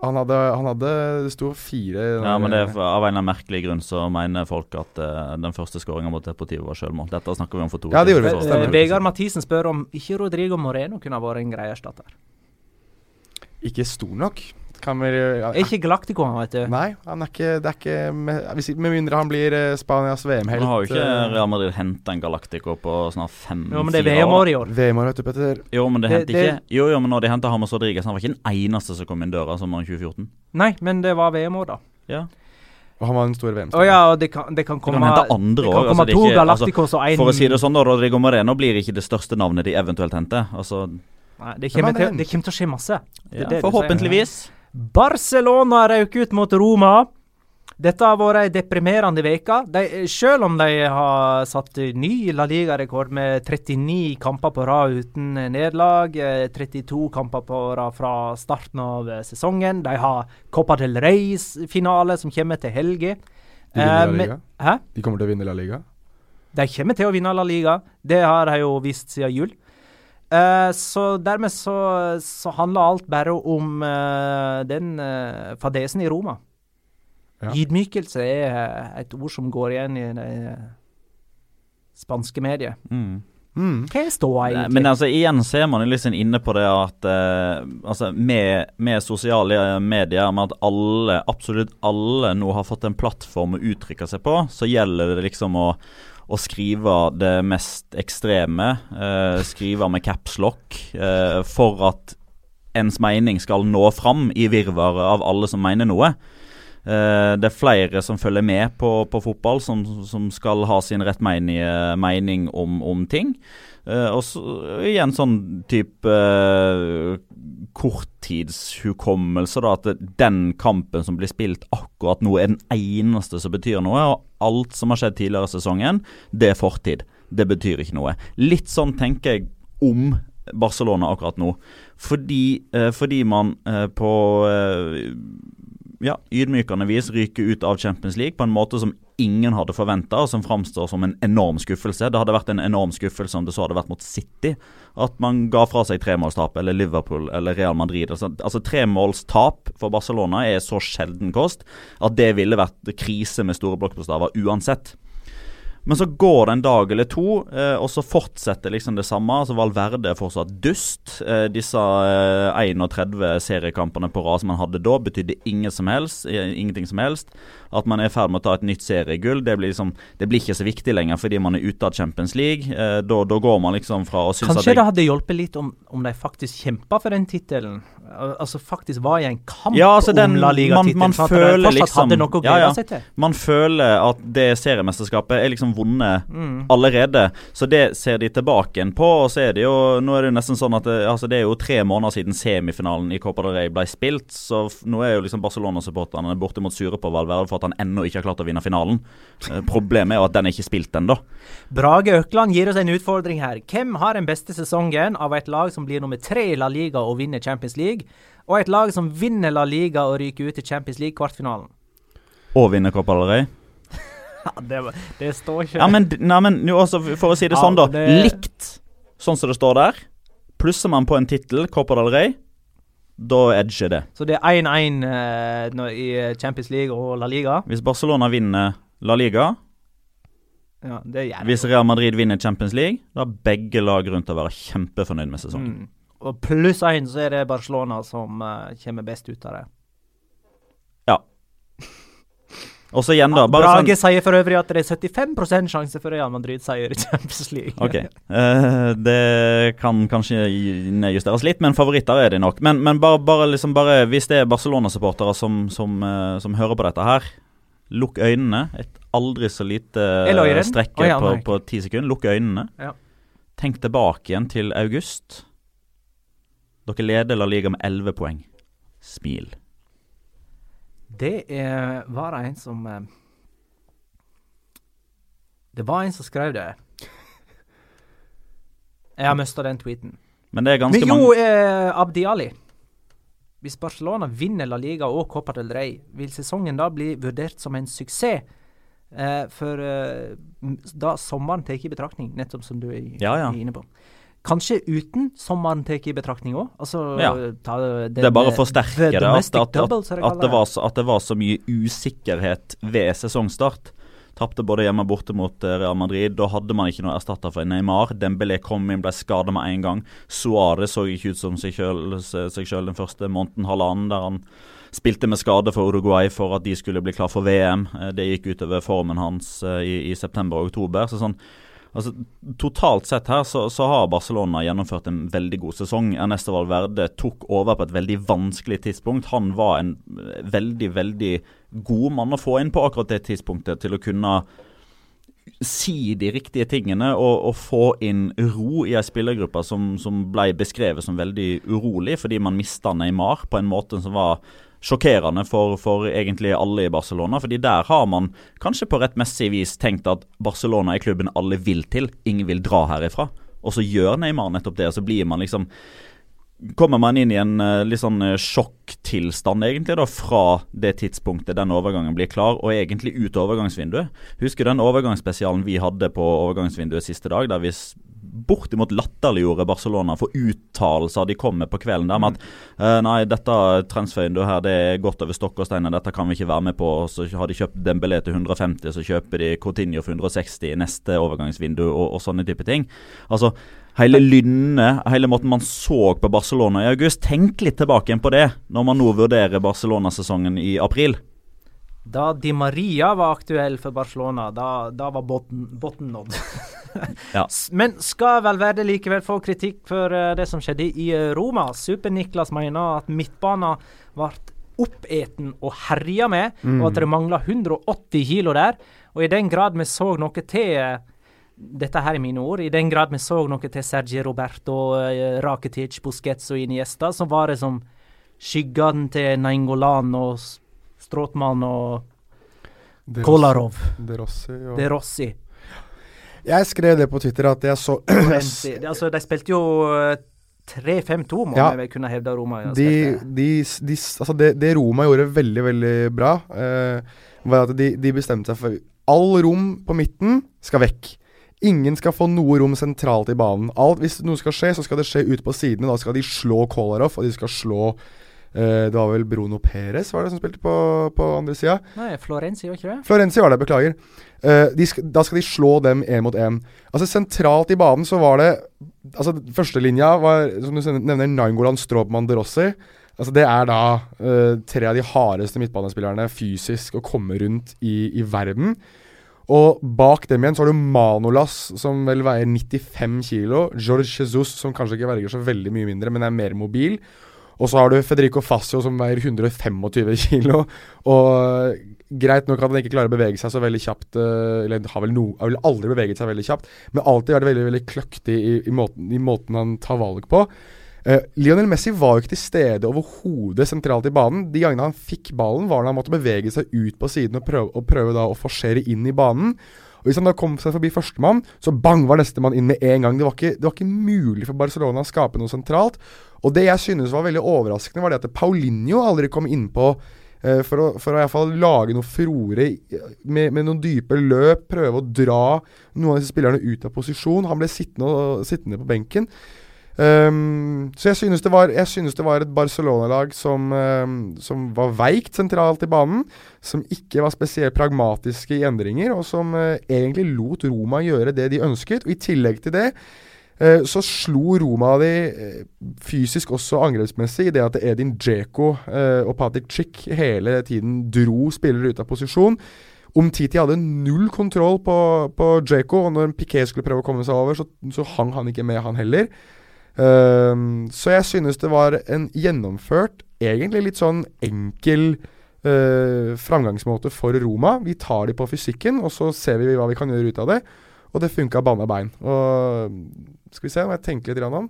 Han hadde, han hadde Det sto fire Ja, men det er av en eller annen merkelig grunn så mener folk at uh, den første skåringa mot Deportivo var sjølmål. Dette snakker vi om for to Ja, det gjorde vi. episoder Eh, siden. Vegard Mathisen spør om ikke Rodrigo Moreno kunne ha vært en grei erstatter. Ikke stor nok. Kan vi ja, Er ikke Galactico, han, vet du. Nei, han er ikke Det er ikke Med, med mindre han blir eh, Spanias VM-helt. Nå har jo ikke eh, Real Madrid henta en Galactico på snart fem Jo, men det er VM-år i år. VM-år, vet du, Petter. Jo, men det Det- hendte ikke Jo, jo, men når de henta Hamas Rodriguez, han var ikke den eneste som kom inn døra sommeren 2014. Nei, men det var VM-år, da. Ja. Og han var en stor VM-stjerne. Å ja, og det kan, det kan komme hente kan Det kan altså, komme er to Galacticos og én For å si det sånn, da, Rodrigo Moreno blir ikke det største navnet de eventuelt henter. Altså, Nei, det, kommer er til, det kommer til å skje masse. Det ja, forhåpentligvis. Barcelona røk ut mot Roma. Dette har vært ei deprimerende uke. De- Selv om de har satt ny La Liga-rekord med 39 kamper på rad uten nederlag, eh, 32 kamper på rad fra starten av eh, sesongen. De har Copa del Rey-finale som kommer til helga. De Eh? De kommer til å vinne La Liga. De kommer til å vinne La Liga. Det har de jo vist siden jul. Eh, så dermed så, så handler alt bare om uh, den uh, fadesen i Roma. Ja. Ydmykelse er et ord som går igjen i det spanske mediet. Mm. Mm. Hva er ståa egentlig? Men altså, igjen så er man liksom inne på det at eh, altså, med, med sosiale medier, med at alle, absolutt alle nå har fått en plattform å uttrykke seg på, så gjelder det liksom å, å skrive det mest ekstreme, eh, skrive med capslock, eh, for at ens mening skal nå fram i virvaret av alle som mener noe. Eh, det er flere som følger med på, på fotball, som, som, skal ha sin rettmenige mening om, om ting. Uh, og så igjen sånn type uh, korttidshukommelse. da, At den kampen som blir spilt akkurat nå, er den eneste som betyr noe. Og alt som har skjedd tidligere i sesongen, det er fortid. Det betyr ikke noe. Litt sånn tenker jeg om Barcelona akkurat nå. Fordi, eh, fordi man på ja, ydmykende vis ryker ut av Champions League på en måte som ingen hadde forventa, og som framstår som en enorm skuffelse. Det hadde vært en enorm skuffelse om det så hadde vært mot City. At man ga fra seg tremålstap, eller Liverpool eller Real Madrid. Altså, altså Tremålstap for Barcelona er så sjelden kost at det ville vært krise med store blokkbokstaver uansett. Men så går det en dag eller to, eh, og så fortsetter liksom det samme. altså Valverde er fortsatt dust. Eh, disse eh, 31 seriekampene på rad som man hadde da, betydde ingen som helst, eh, ingenting som helst. At man er i ferd med å ta et nytt seriegull, det blir, liksom, det blir ikke så viktig lenger fordi man er ute av Champions League. Eh, da, da, går man liksom fra å synes Kanskje at det hadde hjulpet litt om, om de faktisk kjempa for den tittelen? Altså faktisk var i en kamp ja, altså den, om La Liga-tittelen? Man, man føler liksom ja, ja. Man føler at det seriemesterskapet er liksom vunnet Mm. allerede. Så det ser de tilbake igjen på. Og så er det jo Nå er det jo nesten sånn at det, altså det er jo tre måneder siden semifinalen i Copa del Rey ble spilt. Så nå er jo liksom Barcelona-supporterne bortimot sure på Valverde for at han ennå ikke har klart å vinne finalen. Eh, problemet er jo at den er ikke spilt ennå. Brage Økland gir oss en utfordring her. Hvem har den beste sesongen av et lag som blir nummer tre i La Liga og vinner Champions League, og et lag som vinner La Liga og ryker ut i Champions League-kvartfinalen? Og vinner Copa del Rey. Ja, det, det står ikke Ja, men, nei, men jo, altså, for å si det Ja, sånn, da. det- Likt, sånn som det står der. Plusser man på en tittel, Copa del Rey, da edger det. Så det er 1-1 eh, i Champions League og La Liga? Hvis Barcelona vinner La Liga, Ja, det hvis Real Madrid vinner Champions League, da har begge lag grunn til å være kjempefornøyd med sesongen. Mm. Og pluss én, så er det Barcelona som uh, kommer best ut av det. Og så igjen, da. Bare Brage sånn sier for øvrig at det er 75% sjanse for Real Madrid-seier i Champions League. Ok. uh, det kan kanskje nedjusteres litt, men favoritter er de nok. Men, men bare, bare, liksom bare hvis det er Barcelona-supportere som, som, uh, som hører på dette her, lukk øynene. Et aldri så lite Eller strekke oh, ja, på ti sekunder. Lukk øynene. Ja. Tenk tilbake igjen til august. Dere leder La Liga med 11 poeng. Smil. Det er, var en som eh, Det var en som skrev det. Jeg har mista den tweeten. Men det er ganske Men jo, mange eh, Abdi Ali. Hvis Barcelona vinner La Liga og Copa del Rey, vil sesongen da bli vurdert som en suksess? Eh, for eh, da sommeren tar i betraktning, nettopp som du er, Ja, ja. er inne på. Kanskje uten sommeren tar i betraktning òg? Altså, Ja. ta den, Det er bare å eh, forsterke det. At, at, double, det at, det var så, at det var så mye usikkerhet ved sesongstart. Tapte både hjemme og borte mot eh, Real Madrid. Da hadde man ikke noe erstatter for Neymar. Dembélé kom inn, ble skada med en gang. Suárez så ikke ut som seg sjøl den første måneden, halvannen, der han spilte med skade for Uruguay for at de skulle bli klar for VM. Eh, Det gikk utover formen hans eh, i, i september og oktober. så sånn Altså, Totalt sett her så, så har Barcelona gjennomført en veldig god sesong. Ernesto Valverde tok over på et veldig vanskelig tidspunkt. Han var en eh, veldig, veldig god mann å få inn på akkurat det tidspunktet til å kunne si de riktige tingene og, og få inn ro i ei spillergruppe som, som ble beskrevet som veldig urolig fordi man mista Neymar på en måte som var sjokkerende for, for egentlig alle i Barcelona. fordi der har man kanskje på rettmessig vis tenkt at Barcelona er klubben alle vil til. Ingen vil dra herifra. Og så gjør Neymar nettopp det, og så blir man liksom Kommer man inn i en eh, litt sånn eh, sjokktilstand, egentlig, da, fra det tidspunktet den overgangen blir klar, og egentlig ut overgangsvinduet. Husker du den overgangsspesialen vi hadde på overgangsvinduet siste dag, der vi bortimot latterliggjorde Barcelona for uttalelser de kom med på kvelden der med at eh, nei, dette transfervinduet her det er godt over stokk og stein, dette kan vi ikke være med på. Så har de kjøpt Dembélé til 150, så kjøper de Coutinho for 160 i neste overgangsvindu, og, og sånne type ting. Altså, Hele lynnet, hele måten man så på Barcelona i august. Tenk litt tilbake på det, når man nå vurderer Barcelona-sesongen i april. Da Di Maria var aktuell for Barcelona, da, da var botten nådd. Ja. Men skal Valverde likevel få kritikk for eh, det som skjedde i eh, Roma? Super-Niklas mener at midtbanen ble oppeten og herja med, Mm. og at det mangla 180 kilo der. Og i den grad vi så noe til dette her er mine ord. I den grad vi så noe til Sergi Roberto, eh, Rakitic, Busquets og Iniesta, så var det som skyggene til Nainggolan og Stråtmann og De Kolarov. De Rossi og De Rossi. Jeg skrev det på Twitter at jeg så. Det- Altså, de spilte jo eh, 3-5-2, må Ja. jeg kunne hevde Roma. de, de, de, altså det, det Roma gjorde veldig, veldig bra, eh, var at de, de bestemte seg for All rom på midten skal vekk. Ingen skal få noe rom sentralt i banen. Alt, hvis noe skal skje, så skal det skje ute på sidene. Da skal de slå Kolarov, og de skal slå eh, Det var vel Bruno Perez var det som spilte på, på andre sida. Florenzi, var ikke det? Florenzi var det, beklager. Eh, de skal, da skal de slå dem én mot én. Altså Sentralt i banen så var det Altså Førstelinja var, som du nevner, Nangolan, Stråpmann, De Rossi. Altså Det er da uh, tre av de hardeste midtbanespillerne fysisk å komme rundt i, i verden. Og bak dem igjen så har du Manolas, som vel veier 95 kilo. George Jesus, som kanskje ikke verger så veldig mye mindre, men er mer mobil. Og så har du Federico Facio, som veier 125 kilo. Og greit nok at han ikke klarer å bevege seg så veldig kjapt, eh, eller har vel, no, har vel aldri beveget seg veldig kjapt, men alltid vært veldig veldig kløktig i, i, måten, i måten han tar valg på. Eh, Lionel Messi var jo ikke til stede overhodet sentralt i banen. De gangene han fikk ballen, var da han måtte bevege seg ut på siden og prøve, og prøve da å forsere inn i banen. Og Hvis han da kom seg forbi førstemann, så bang var nestemann inn med en gang. Det var, ikke, det var ikke mulig for Barcelona å skape noe sentralt. Og det jeg synes var veldig overraskende, var det at Paulinho aldri kom innpå eh, for å, for å i hvert fall lage noe furore med, med noen dype løp, prøve å dra noen av disse spillerne ut av posisjon. Han ble sittende, og, sittende på benken. Ehm, så jeg synes det var, synes det var et Barcelona-lag som, um, som var veikt sentralt i banen. Som ikke var spesielt pragmatiske i endringer, og som uh, egentlig lot Roma gjøre det de ønsket. Og i tillegg til det eh, så slo Roma de eh, fysisk også angrepsmessig i det at Edin Dzeko eh, og Patrick Chick hele tiden dro spillere ut av posisjon. Umtiti hadde null kontroll på, på Dzeko, og når Piquet skulle prøve å komme seg over, så, så hang han ikke med, han heller. Ehm, så jeg synes det var en gjennomført, egentlig litt sånn enkel uh, framgangsmåte for Roma. Vi tar de på fysikken, og så ser vi hva vi kan gjøre ut av det. Og det funka banna bein. Og skal vi se må jeg tenker litt om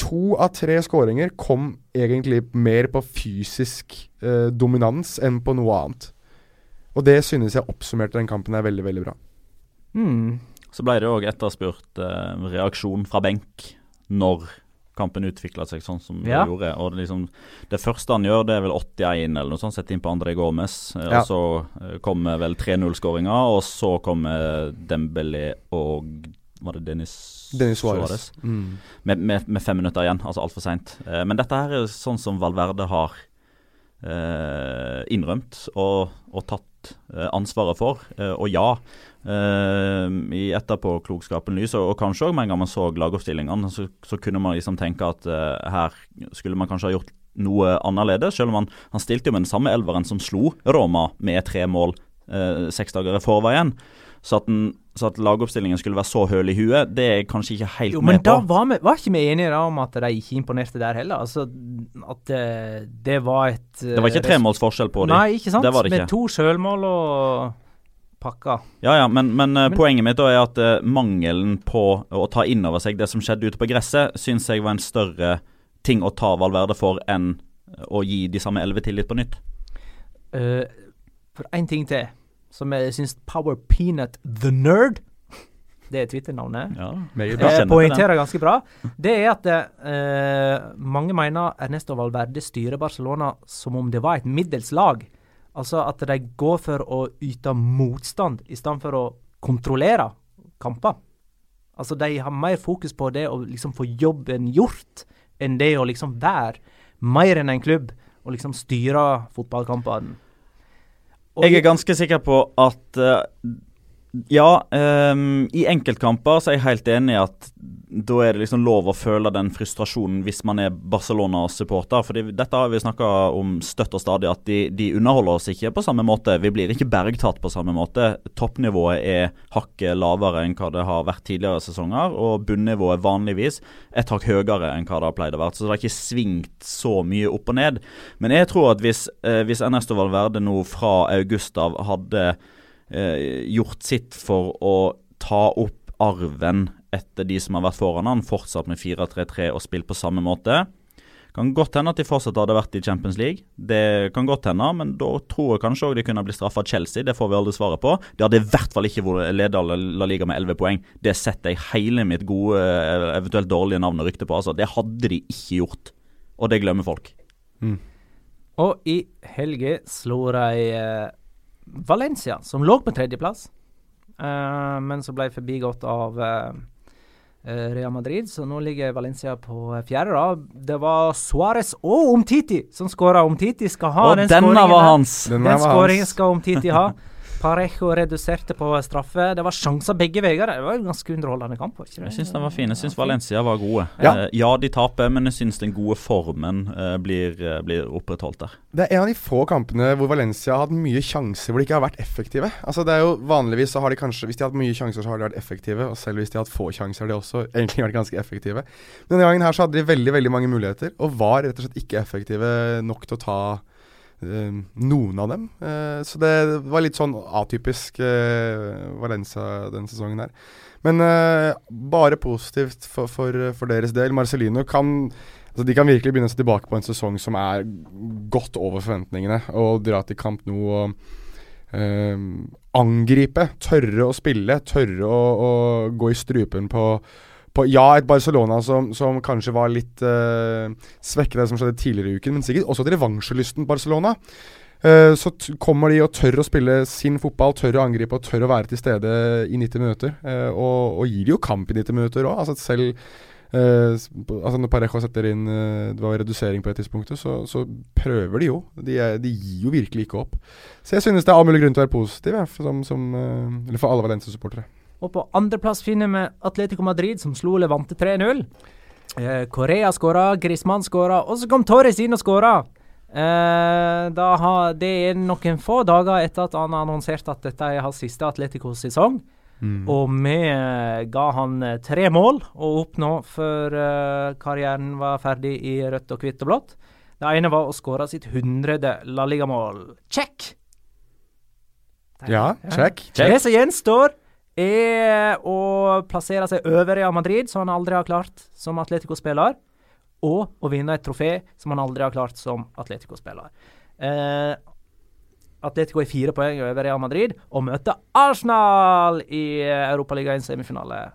To av tre skåringer kom egentlig mer på fysisk eh, dominans enn på noe annet. Og det synes jeg oppsummerte den kampen er veldig, veldig bra. Mm. Så ble det òg etterspurt eh, reaksjon fra benk når kampen utvikla seg sånn som Ja. det gjorde. Og det, liksom, det første han gjør, det er vel 81 eller noe sånt, setter inn på André Gomez. Eh, Ja. Og så eh, kommer vel 3-0-skåringa, og så kommer Dembélé og var det Dennis, Dennis Suárez. Mm. Med, med, med fem minutter igjen, altså altfor seint. Eh, men dette her er sånn som Valverde har eh, innrømt og, og tatt eh, ansvaret for. Eh, og ja, eh, i etterpåklokskapen lys, og, og kanskje òg med en gang man så lagoppstillingene, så, så kunne man liksom tenke at uh, her skulle man kanskje ha gjort noe annerledes, selv om han, han stilte jo med den samme elveren som slo Roma med tre mål uh, seks dager i forveien. Så at, den, så at lagoppstillingen skulle være så høl i huet, det er jeg kanskje ikke helt Jo, men da var, vi, var ikke vi enige da om at de ikke imponerte der heller? Altså, at eh, det var et Det var ikke tre måls forskjell på dem. Nei, ikke sant? Det var det ikke. Med to sjølmål og pakka. Ja, ja, men, men, eh, Men- poenget mitt er at uh, mangelen på å ta inn over seg det som skjedde ute på gresset, syns jeg var en større ting å ta Valverde for enn eh, å gi de samme elleve tillit på nytt. Uh, for én ting til, som jeg syns Power Peanut The Nerd Det er Twitter-navnet. Ja, Jeg. Eh, poengterer ganske bra. Det er at eh, mange mener Ernesto Valverde styrer Barcelona som om det var et middels lag. Altså at de går for å yte motstand i stedet for å kontrollere kamper. Altså de har mer fokus på det å liksom få jobben gjort, enn det å liksom være mer enn en klubb og liksom styre fotballkampene. Jeg er ganske sikker på at eh, Ja, um, i enkeltkamper så er jeg helt enig i at da er det liksom lov å føle den frustrasjonen hvis man er Barcelona-supporter. For dette har vi snakka om støtt og stadig, at de, de, underholder oss ikke på samme måte. Vi blir ikke bergtatt på samme måte. Toppnivået er hakket lavere enn hva det har vært tidligere sesonger, og bunnivået vanligvis et hakk høyere enn hva det har pleid å være. Så det har ikke svingt så mye opp og ned. Men jeg tror at hvis, eh, hvis Ernesto Valverde nå fra august av hadde eh, gjort sitt for å ta opp arven etter de som har vært foran han, fortsatt med 4-3-3 og spilt på samme måte. Kan godt hende at de fortsatt hadde vært i Champions League. Det kan godt hende, men da tror jeg kanskje òg de kunne blitt straffa Chelsea. Det får vi aldri svaret på. De hadde i hvert fall ikke vært leder La Liga med 11 poeng. Det setter jeg hele mitt gode, eventuelt dårlige navn og rykte på. Altså. Det hadde de ikke gjort. Og det glemmer folk. Mm. Og i helga slo de uh, Valencia, som lå på tredjeplass, uh, men som ble forbigått av uh, Real Madrid, så nå ligger Valencia på fjerde. da. Det var Suárez og Omtiti som skåra. Omtiti skal ha og den skåringen. Var hans. Den, den skåringen skal Omtiti ha. Parejo reduserte på straffe. Det var sjanser begge veier. Det var en ganske underholdende kamp. ikke? Jeg syns den var fin. Jeg syns Valencia var gode. Ja. Uh, ja, de taper, men jeg syns den gode formen uh, blir, uh, blir, opprettholdt der. Det er en av de få kampene hvor Valencia har hatt mye sjanser hvor de ikke har vært effektive. Altså det er jo Vanligvis så har de kanskje Hvis de har hatt mye sjanser, så har de vært effektive. Og selv hvis de har hatt få sjanser, har de også egentlig vært ganske effektive. Men denne gangen her så hadde de veldig, veldig mange muligheter, og var rett og slett ikke effektive nok til å ta noen av dem. Uh, så det var litt sånn atypisk uh, Valencia den sesongen her. Men bare positivt for, for, for, deres del. Marcelino kan altså De kan virkelig begynne å se tilbake på en sesong som er godt over forventningene. Og dra til kamp nå og angripe. Tørre å spille. Tørre å, å gå i strupen på på ja, et Barcelona som, som kanskje var litt uh, svekket av det som skjedde tidligere i uken, men sikkert også et revansjelysten Barcelona. Uh, så kommer de og tør å spille sin fotball, tør å angripe og tør å være til stede i 90 minutter. Uh, og, og, gir de jo kamp i 90 minutter òg. Altså selv uh, altså Når Parejo setter inn Det var redusering på et tidspunkt, så, så prøver de jo. De, er, de, gir jo virkelig ikke opp. Så jeg synes det er all mulig grunn til å være positiv, ja, som, som, eller for alle Valencia-supportere. Og på andreplass finner vi Atletico Madrid, som slo Levante 3-0. Eh, Korea skåra, Griezmann skåra, og så kom Torres inn og skåra. Eh, det er noen få dager etter at han har annonsert at dette er hans siste Atletico-sesong. Mm. Og vi eh, ga han eh, tre mål å oppnå før uh, karrieren var ferdig i rødt og hvitt og blått. Det ene var å skåre sitt hundrede La Liga-mål. Check! Ja, check. check. Det som gjenstår, er å plassere seg over Real Madrid, som han aldri har klart som Atletico-spiller, og å vinne et trofé som han aldri har klart som Atletico-spiller. Eh, Atletico er fire poeng over Real Madrid og møter Arsenal i Europaligaens semifinale.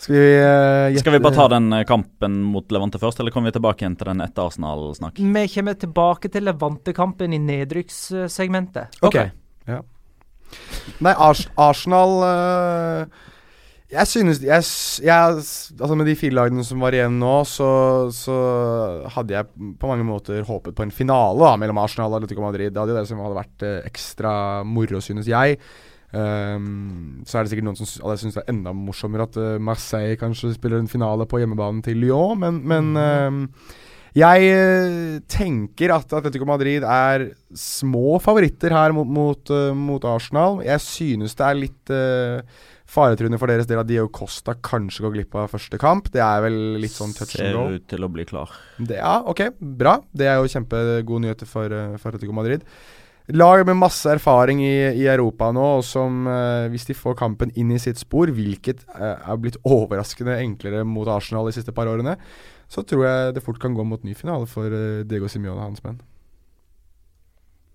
Skal vi, uh, Skal vi bare ta den eh, kampen mot Levante først, eller kommer vi tilbake igjen til den etter Arsenal-snakk? Vi kommer tilbake til Levante-kampen i nedrykkssegmentet. Ok. okay. Nei, Ars Arsenal uh, Jeg synes jeg, jeg, Altså Med de fire lagene som var igjen nå, så, så, hadde jeg på mange måter håpet på en finale da mellom Arsenal og Atletico Madrid. Det hadde jo det som hadde vært uh, ekstra moro, synes jeg. Um, så er det sikkert noen som syns det er enda morsommere at uh, Marseille kanskje spiller en finale på hjemmebanen til Lyon, men, men um, jeg eh, tenker at Atletico Madrid er små favoritter her mot, mot, uh, mot Arsenal. Jeg synes det er litt uh, faretruende for deres del at Dio Costa kanskje går glipp av første kamp. Det er vel litt sånn touch and go. Ser ut til å bli klar. Det, ja, ok, bra. Det er jo kjempegode nyheter for, for Atletico Madrid. Lag med masse erfaring i, i Europa nå, og som uh, hvis de får kampen inn i sitt spor, hvilket uh, er blitt overraskende enklere mot Arsenal de siste par årene, så tror jeg det fort kan gå mot ny finale for uh, Diego Simione og hans menn.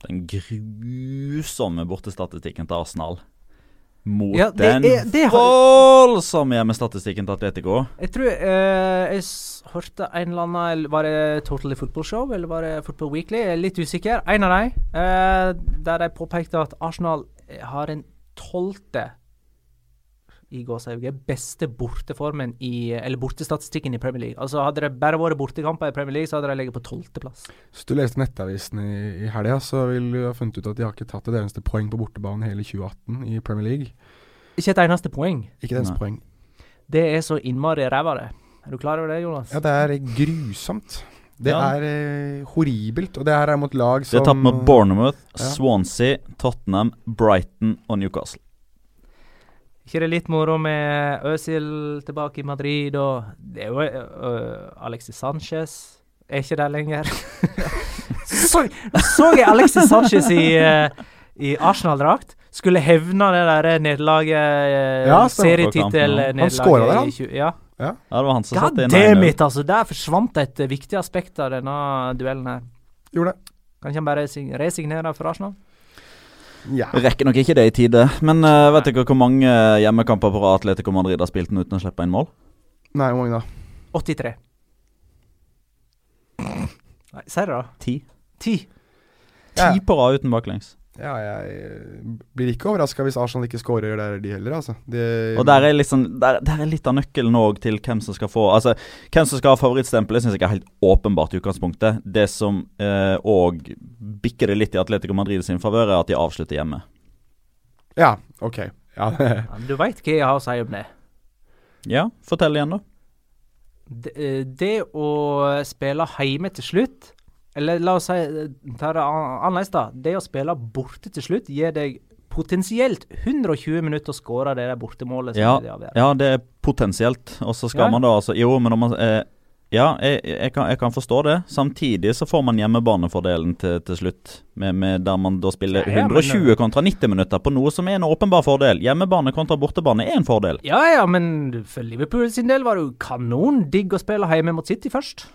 Den grusomme bortestatistikken til Arsenal mot ja, det den er, det har... voldsomme hjemmestatistikken til Atletico. Jeg tror uh, jeg hørte en eller annen Var det Totally Football Show eller var det Football Weekly? Jeg er litt usikker. En av dem. Uh, der de påpekte at Arsenal har en tolvte i gåsehauget beste borteformen i Eller bortestatistikken i Premier League. Altså Hadde det bare vært bortekamper i Premier League, så hadde de ligget på tolvteplass. Hvis du leste Nettavisen i, i helga, så vil du ha funnet ut at de har ikke tatt et eneste poeng på bortebane hele 2018 i Premier League. Ikke et eneste poeng. Ikke et eneste Nei. poeng. Det er så innmari ræva, det. Er du klar over det, Jonas? Ja, det er grusomt. Det Ja. er eh, horribelt. Og det her er mot lag De Det har tapt mot Bournemouth, Ja. Swansea, Tottenham, Brighton og Newcastle. Ikke det er litt moro med Øzil tilbake i Madrid, og det er jo uh, Alexis Sanchez er ikke der lenger. så, så jeg Alexis Sanchez i, uh, i Arsenal-drakt. Skulle hevne det der nederlaget, uh, Ja, serietittelnederlaget. Han skåra der, han. i Ja. Ja, det var han som God satte inn damn 1-0. altså. Der forsvant et viktig aspekt av denne duellen her. Gjorde det. Kan ikke han bare sig- resignere for Arsenal? Ja. Rekker nok ikke det i tide. Men uh, vet dere hvor mange hjemmekamper på rad Atletico Madrid har spilt uten å slippe inn mål? Nei, hvor mange da? 83. Nei, det, da. Ti. Ti. Ja. Ti på rad uten baklengs. Ja, jeg eh, blir ikke overraska hvis Arsenal ikke scorer der, de heller, altså. De, Og der er, liksom, der, der er litt av nøkkelen òg til hvem som skal få Altså, Hvem som skal ha favorittstempelet, syns jeg er helt åpenbart i utgangspunktet. Det som òg bikker det litt i Atletico Madrid sin favør, er at de avslutter hjemme. Ja, ok. Ja, Ja, du veit hva jeg har å si om det. Ja, fortell igjen, da. Det, eh, det å spille hjemme til slutt Eller la oss si eh, ta det annerledes, da. Det å spille borte til slutt gir deg potensielt 120 minutter å skåre det der bortemålet. som Ja, det ja, det er potensielt. Og så skal Ja. man da altså Jo, men om man eh, Ja, jeg, jeg, kan, jeg kan forstå det. Samtidig så får man hjemmebanefordelen til, til slutt. Med, med Der man da spiller Ja, ja, men- 120 kontra 90 minutter på noe som er en åpenbar fordel. Hjemmebane kontra bortebane er en fordel. Ja ja, men for Liverpool sin del var det jo kanon digg å spille hjemme mot City først.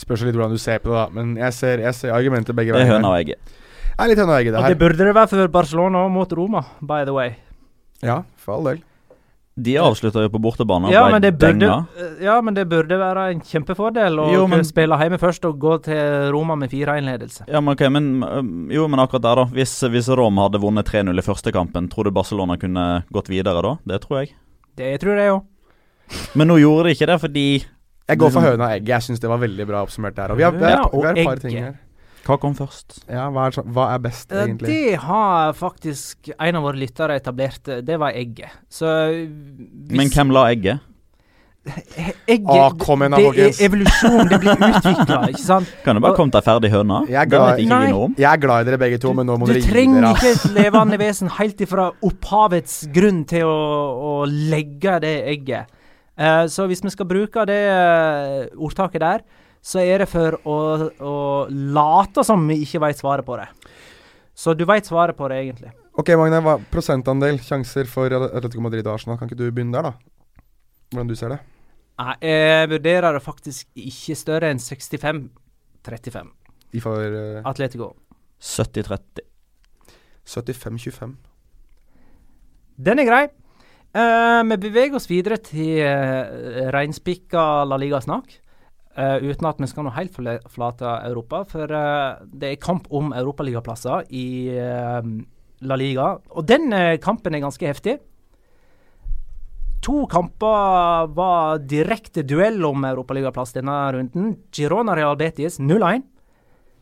Spørs litt hvordan du ser på det, da. Men jeg ser, jeg ser argumenter begge Det er veier. høna og egget. Det er litt høna og egget, det Og det burde det være for Barcelona mot Roma, by the way. Ja, for all del. De avslutter jo på bortebane. og Ja ble men, det burde, denga. ja, men det burde være en kjempefordel å Jo, men- spille hjemme først og gå til Roma med 4-1-ledelse. Ja, men okay, men Jo, men akkurat der, da. Hvis, hvis Roma hadde vunnet 3-0 i første kampen, tror du Barcelona kunne gått videre da? Det tror jeg. Det tror jeg òg. Men nå gjorde de ikke det fordi Jeg går for høna og egget. Jeg syns det var veldig bra oppsummert der. Og vi har, vi har, Ja, vi har et par ting her. Hva kom først? Ja, hva er, hva er best, egentlig? Det har faktisk en av våre lyttere etablert. Det var egget. Så hvis Men hvem la egget? Egget Å, kom igjen da, Det er evolusjon. Det blir utvikla, ikke sant? Kan det bare komme til ferdig høne? Jeg er glad- Nei. jeg er glad i dere begge to, men nå må dere gi dere Du trenger ikke et levende vesen helt ifra opphavets grunn til å, å legge det egget. Eh, så hvis vi skal bruke det eh, ordtaket der, så er det for å, å late som vi ikke veit svaret på det. Så du veit svaret på det, egentlig. Ok, Magne. Hva, prosentandel sjanser for Atletico Madrid og Arsenal. Kan ikke du begynne der, da? Hvordan du ser det? Nei, jeg vurderer det faktisk ikke større enn 65-35. I for uh, Atletico. 70-30. 75-25. Den er grei. Eh, vi beveger oss videre til uh, reinspikka La Liga-snakk. Uh, uten at vi skal nå helt forlate Europa, for uh, det er kamp om europaligaplasser i eh, La Liga. Og den eh, kampen er ganske heftig. To kamper var direkte duell om europaligaplass denne runden. Girona Real Betis 0-1.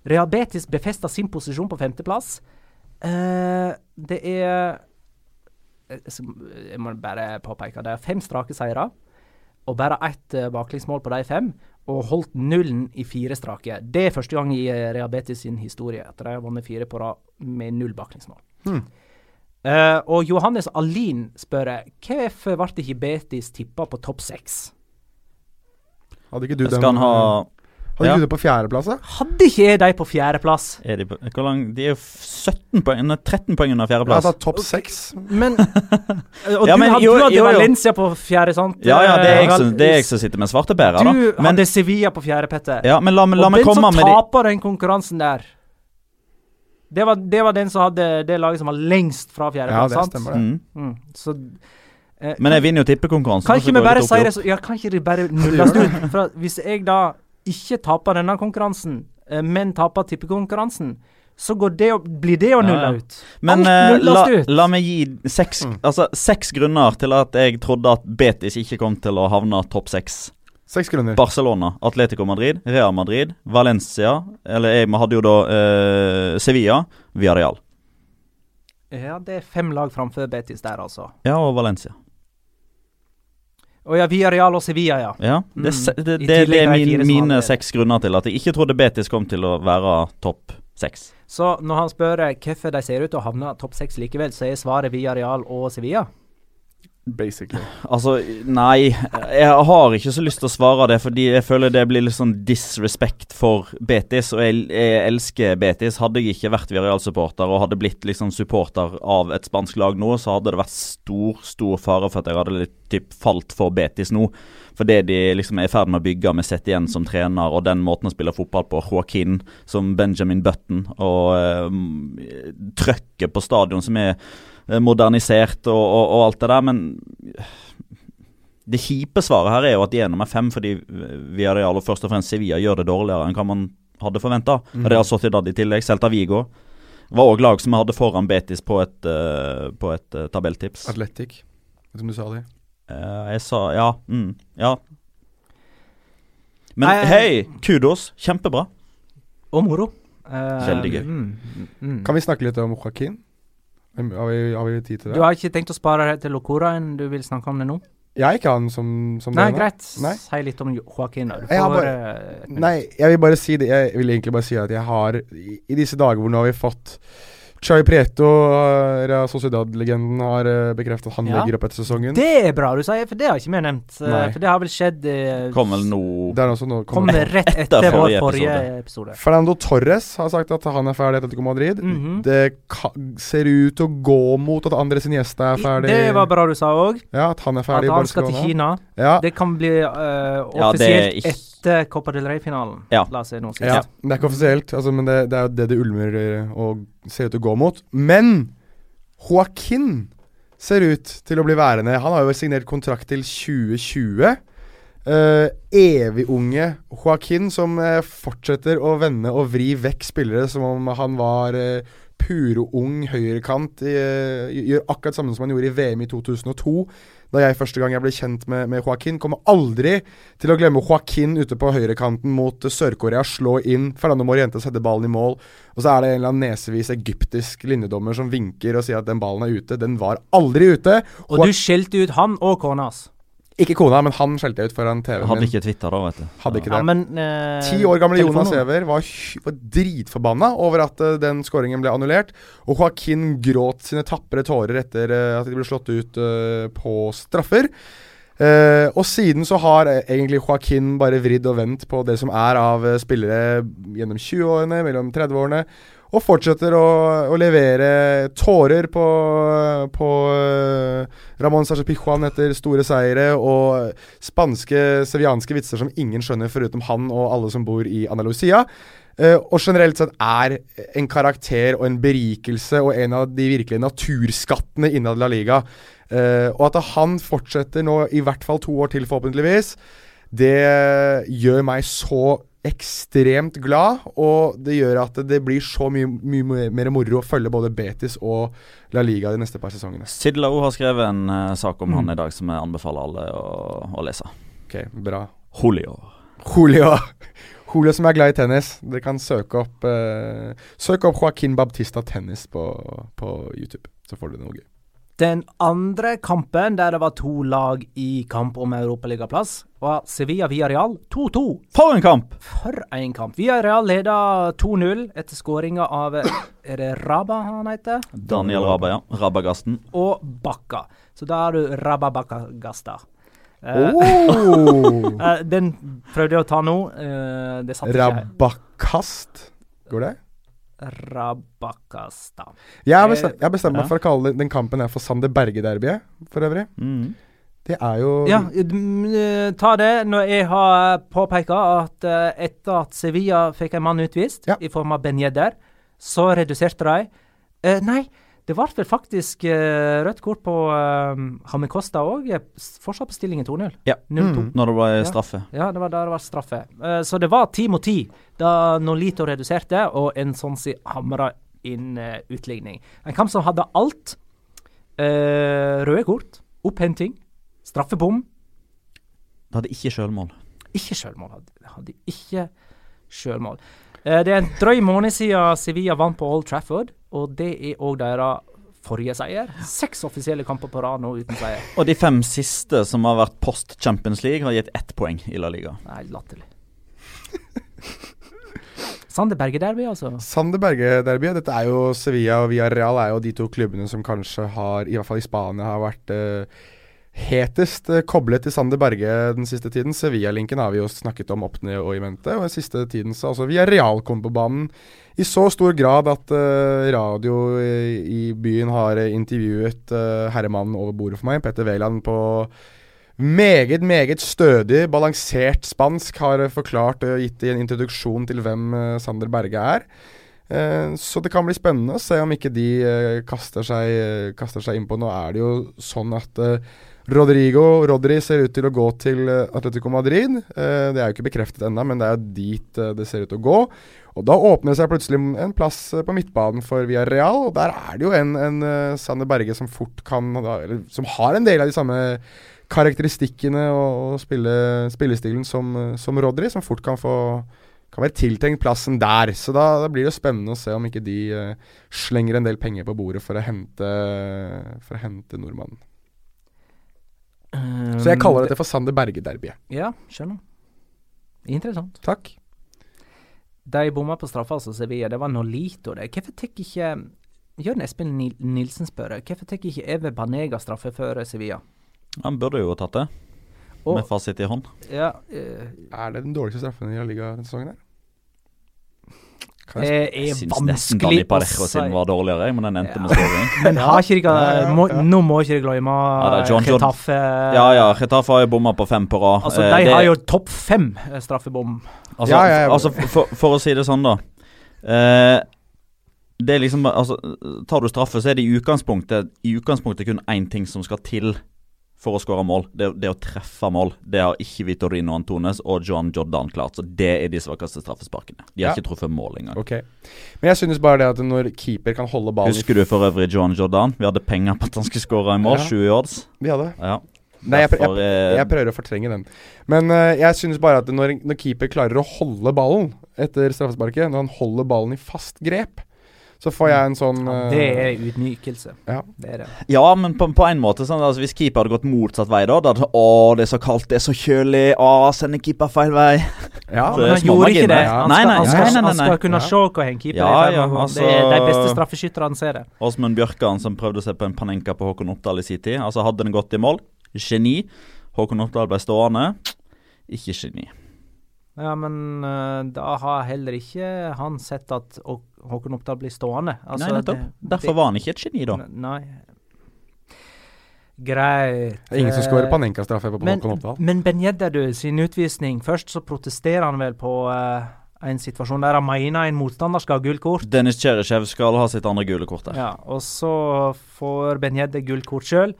Real Betis befesta sin posisjon på femteplass. Eh, det er eh, Jeg må bare påpeke det er fem strake seire. Og bare ett uh, baklengsmål på de fem. Og holdt nullen i fire strake. Det er første gang i Rehabetis sin historie at de har vunnet fire på rad med null baklengsmål. Hmm. Uh, og Johannes Alin spør hvorfor ble ikke Betis tippa på topp seks? Hadde ikke du den? Skal han ha Hadde Ja. ikke du det på fjerdeplass, da? Hadde ikke jeg de på fjerdeplass? er de, på, hvor lang, de er jo 17 poeng, nei, 13 poeng under fjerdeplass. Ja, topp seks. Men Og Ja, men hadde, jo, du hadde jo, jo. Valencia på fjerde, sant? Ja, ja, det er jeg Eh, som, det er jeg som sitter med svarte pærer, da. Du Men, hadde Sevilla på fjerde, Petter. ja, men la, la og meg den som komme med de taper den konkurransen der det var, det var den som hadde det laget som var lengst fra Ja, fjerdeplass. det sant? stemmer, det. mm. Mm, så eh, Men jeg vinner jo tippekonkurransen. Kan ikke vi bare si det så Ja, kan ikke de bare nulles ut? Hvis jeg da ikke taper denne konkurransen, eh, men taper tippekonkurransen, så går det, å- blir det å nulle Ja, ja. ut. Men eh, la, ut. la meg gi seks, altså, seks grunner til at jeg trodde at Betis ikke kom til å havne topp seks. Seks grunner. Barcelona, Atletico Madrid, Real Madrid, Valencia Eller jeg hadde jo da eh, Sevilla, Villarreal. Ja, det er fem lag framfor Betis der, altså. Ja, og Valencia. Og ja, Villarreal og Sevilla, ja. Ja, det, Mm. det, det, det er min, mine seks grunner til at jeg ikke trodde Betis kom til å være topp seks. Så når han spør eh, hvorfor de ser ut til å havne topp seks likevel, så er svaret Villarreal og Sevilla. Basically. Altså, nei. Jeg har ikke så lyst til å svare det, fordi jeg føler det blir litt sånn disrespect for Betis. Og jeg, jeg elsker Betis. Hadde jeg ikke vært Villarreal-supporter og hadde blitt liksom supporter av et spansk lag nå, så hadde det vært stor, stor fare for at jeg hadde litt typ falt for Betis nå. For det de liksom er i ferd med å bygge med Setien som trener, og den måten å spille fotball på, Joaquin som Benjamin Button, og øh, trøkket på stadion som er modernisert og, og, og alt det der, men det kjipe svaret her er jo at de er nummer fem fordi Villarreal og først og fremst Sevilla gjør det dårligere enn hva man hadde forventa. Mm. Real Sociedad i tillegg, Celta Vigo. Var òg lag som hadde foran Betis på et, uh, på et uh, tabelltips. Atletic, som du sa det. Uh, jeg sa ja. Mm, ja. Men Nei, hei, kudos. Kjempebra. Og moro. Eh, Veldig gøy. Mm, mm. Kan vi snakke litt om Joaquin? Har vi, har vi tid til det? Du har ikke tenkt å spare det til Locoraen du vil snakke om det nå? Jeg er ikke han som, som Nei, denne. greit. Nei. Si litt om Joaquin. Jeg bare- eh. Nei, jeg vil bare si det. Jeg vil egentlig bare si at jeg har I, i disse dager hvor nå har vi fått Chai Prieto, Rea Sociedad-legenden, har uh, bekreftet at han Ja. legger opp etter sesongen. Det er bra du sier, for det har ikke vi nevnt. Eh, Nei. For det har vel skjedd eh, Kom vel nå Det er også noe Kom det rett Etter etter vår forrige forrige episode. Fernando Torres har sagt at han er ferdig etter Atletico Madrid. Mhm. Det ka ser ut til å gå mot at Andres Iniesta er ferdig. Det var bra du sa òg. Ja, at han er At ferdig i han skal til Kina. Ja, Det kan bli eh, det er offisielt ja, etter Copa del Rey-finalen. Ja. La oss si noe ja, det er ikke offisielt, altså, men det, det er jo det det ulmer eh, og ser ut til å gå mot. Men Joaquin ser ut til å bli værende. Han har jo signert kontrakt til 2020. Uh, evig unge Joaquin som uh, fortsetter å vende og vri vekk spillere som om han var uh, puro ung høyrekant. eh, gjør akkurat samme som han gjorde i VM i 2002. Da jeg første gang jeg ble kjent med, med Joaquin. Kommer aldri til å glemme Joaquin ute på høyrekanten mot Sør-Korea. Slå inn. Fernando Moriente setter ballen i mål. Og så er det en eller annen nesevis egyptisk linjedommer som vinker og sier at den ballen er ute. Den var aldri ute. Og du skjelte ut han og kona hans. Ikke kona, men han skjelte jeg ut foran TV-en Hadde ikke Twitter da, vet du. Hadde ikke Ja, det. men eh, Ti år gamle Jonas Ever Giæver var, var dritforbanna over at uh, den skåringen ble annullert. Og Joaquin gråt sine tapre tårer etter uh, at de ble slått ut uh, på straffer. Eh, og siden så har egentlig Joaquin bare vridd og vendt på det som er av spillere gjennom 20-årene, mellom 30-årene. Og fortsetter å, å levere tårer på, på eh, Ramón Sánchez Pijuan etter store seire, og spanske, sevianske vitser som ingen skjønner, foruten han og alle som bor i Andalusia. Eh, og generelt sett er en karakter og en berikelse og en av de virkelige naturskattene innad La Liga. Eh, og at han fortsetter nå i hvert fall to år til, forhåpentligvis, det gjør meg så ekstremt glad, og det gjør at det blir så mye, mye mer moro å følge både Betis og La Liga de neste par sesongene. Sidla har skrevet en uh, sak om Mm. han i dag som jeg anbefaler alle å, å lese. Ok, bra. Julio. Julio. Julio som er glad i tennis. Dere kan søke opp uh, Søk opp Joaquin Baptista tennis på, på YouTube, så får du noe gøy. Den andre kampen der det var to lag i kamp om europaligaplass, var Sevilla Villarreal 2-2. For en kamp! For en kamp. Villarreal leda 2-0 etter skåringa av Er det Raba han heter? Daniel Rabba, ja. Rabagasten. Og Bakka. Så da har du Rabba Bakka Gasta. Eh, Oh! eh, den prøvde jeg å ta nå. Uh, det satt ikke. Rabakast. Går det? Rabakasta. Jeg har bestemt, jeg har bestemt meg for å kalle den kampen her for Sander Berge-derbyet, for øvrig. Mm. Det er jo Ja, eh, ta det når jeg har påpeka at eh, etter at Sevilla fikk en mann utvist Ja. i form av Ben Yedder, så reduserte de. Eh, nei, Det ble vel faktisk uh, rødt kort på uh, Hamid Costa òg. Fortsatt på stillingen 2-0. Ja. 0-2. Når det ble straffe. Ja, det var da det var straffe. Uh, så det var ti mot ti da Nolito reduserte, og en sånn si hamra inn uh, utligning. En kamp som hadde alt. Røde kort, opphenting, straffebom. Det hadde ikke sjølmål. Ikke sjølmål. Hadde, hadde ikke sjølmål. Eh, det er en drøy måned siden Sevilla vant på Old Trafford, og det er òg deres forrige seier. Seks offisielle kamper på rad nå uten seier. Og de fem siste som har vært post Champions League, har gitt ett poeng i La Liga. Nei, latterlig. Sander Berge Derby, altså. Sander Berge-derbyet. Dette er jo Sevilla og Villarreal er jo de to klubbene som kanskje har, i hvert fall i Spania, har vært eh, hetest eh, koblet til Sander Berge den siste tiden. Sevilla-linken har vi jo snakket om opp ned og i mente. Og den siste tiden så altså Villarreal kom på banen i så stor grad at uh, radio i, i byen har eh, intervjuet uh, herremannen over bordet for meg, Petter Wæland, på meget, meget stødig, balansert spansk. Har eh, forklart og gitt en introduksjon til hvem eh, Sander Berge er. Eh, så det kan bli spennende å se om ikke de eh, kaster, seg, eh, kaster seg innpå. Nå er det jo sånn at eh, Rodrigo Rodri ser ut til å gå til eh, Atletico Madrid. Eh, det er jo ikke bekreftet ennå, men det er dit eh, det ser ut til å gå. Og Da åpner det seg plutselig en plass på midtbanen for Villarreal. Og der er det jo en, en Sander Berge som fort kan Eller som har en del av de samme karakteristikkene og, spille, spillestilen som, som Rodri, som fort kan få kan være tiltenkt plassen der. Så da, da blir det spennende å se om ikke de slenger en del penger på bordet for å hente, for å hente nordmannen. Så jeg kaller dette for Sander Berge-derbyet. Ja, skjønner. Interessant. Takk. De bomma på straffa, altså, Sevilla. Det var Nolito, det. Hvorfor tar ikke Jørn Espen Nilsen spør hvorfor tar ikke Eve Banega straffe før Sevilla? Han burde jo ha tatt det, Og- med fasit i hånd. Ja, uh, Er det den dårligste straffen i La Liga denne sesongen? her? Det sp- er Jeg syns nesten Dani Parejo sin var dårligere, men den endte Ja. med skåring. Men har ikke dere Ja. Nå må ikke dere glemme Ja, er John Getafe. Ja ja, Retafe har jo bomma på fem på rad. Altså, Eh, de det- har jo topp fem eh, straffebom. Altså, Ja, ja, ja. altså for, for å si det sånn, da. Eh, det er liksom altså, Tar du straffe, så er det i utgangspunktet I utgangspunktet kun én ting som skal til for å skåre mål. Det, det å treffe mål. Det har ikke Vitorino Antones og Johan Jordan klart. Så det er de svakeste straffesparkene. De har Ja. ikke truffet mål engang. Okay. Men jeg synes bare det at når keeper kan holde ballen Husker du for øvrig Johan Jordan? Vi hadde penger på at han skulle skåre i mål. Ja. 20 yards. Vi hadde Ja. Nei, jeg, jeg, eh, jeg prøver å fortrenge den. Men uh, jeg synes bare at når, når keeper klarer å holde ballen etter straffesparket, når han holder ballen i fast grep, så får jeg en sånn eh, Det er utmykelse. Ja. Det er det. Ja, men på, på en måte sånn, altså Hvis keeper hadde gått motsatt vei, da da hadde Å, det er så kaldt, det er så kjølig. Å, sender keeper feil vei. ja, Så Men han gjorde ikke det. Ja. Han Nei, skal, nei, han skal, nei, nei, han skal kunne Ja. se hva en keeper Ja, er. ja, å altså- det er de beste straffeskytterne ser det. Åsmund Bjørkan som prøvde seg på en Panenka på Håkon Oppdal i sin tid. Altså Hadde den gått i mål, geni. Håkon Oppdal ble stående. Ikke geni. Ja, men uh, da har heller ikke han sett at Håkon Oppdal blir stående. Altså, Nei, nettopp. Derfor var han ikke et geni, da. Nei. Greit. Det er ingen som Eh, skårer Panenka-straffe på Men, Håkon Oppdal. men Ben Yedder, du, sin utvisning Først så protesterer han vel på uh, en situasjon der han mener en motstander skal ha gult kort. Dennis Cherishev skal ha sitt andre gule kort der. Ja, og så får Ben Yedder gult kort sjøl.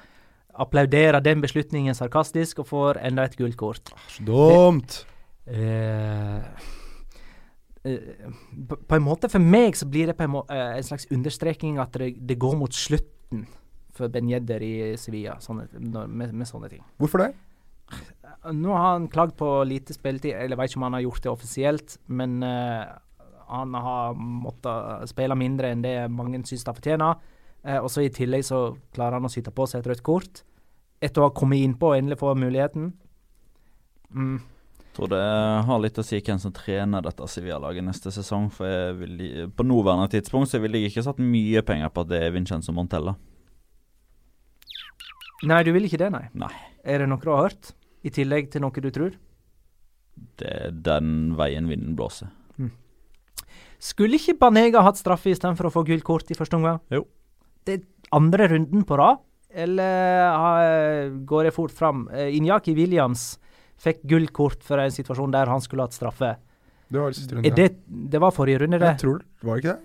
Applauderer den beslutningen sarkastisk og får enda et gult kort. Så dumt! Eh, eh, på, på en måte For meg så blir det på en, må, eh, en slags understreking at det, det går mot slutten for Ben Yedder i Sevilla sånne, med, med sånne ting. Hvorfor det? Nå har han klagd på lite spilletid. Eller Jeg vet ikke om han har gjort det offisielt, men uh, han har måttet spille mindre enn det mange syns han fortjener. Uh, og så I tillegg så klarer han å syte på seg et rødt kort. Etter å ha kommet innpå og endelig få muligheten. Mm. Tror det har litt å si hvem som trener dette Sevilla-laget neste sesong. For jeg vil, på nåværende tidspunkt så ville jeg ikke satt mye penger på at det er Vincenzo Montella. Nei, du vil ikke det, nei. Nei. Er det noe du har hørt? I tillegg til noe du tror? Det er den veien vinden blåser. Skulle ikke Banega hatt straffe istedenfor å få gult kort i første omgang? Jo. Det er andre runden på rad, eller går jeg fort fram? Uh, Inyaki Williams fikk gullkort for en situasjon der han skulle hatt straffe. Det var siste runde. Det, det var forrige runde, det. Jeg tror Var det ikke det?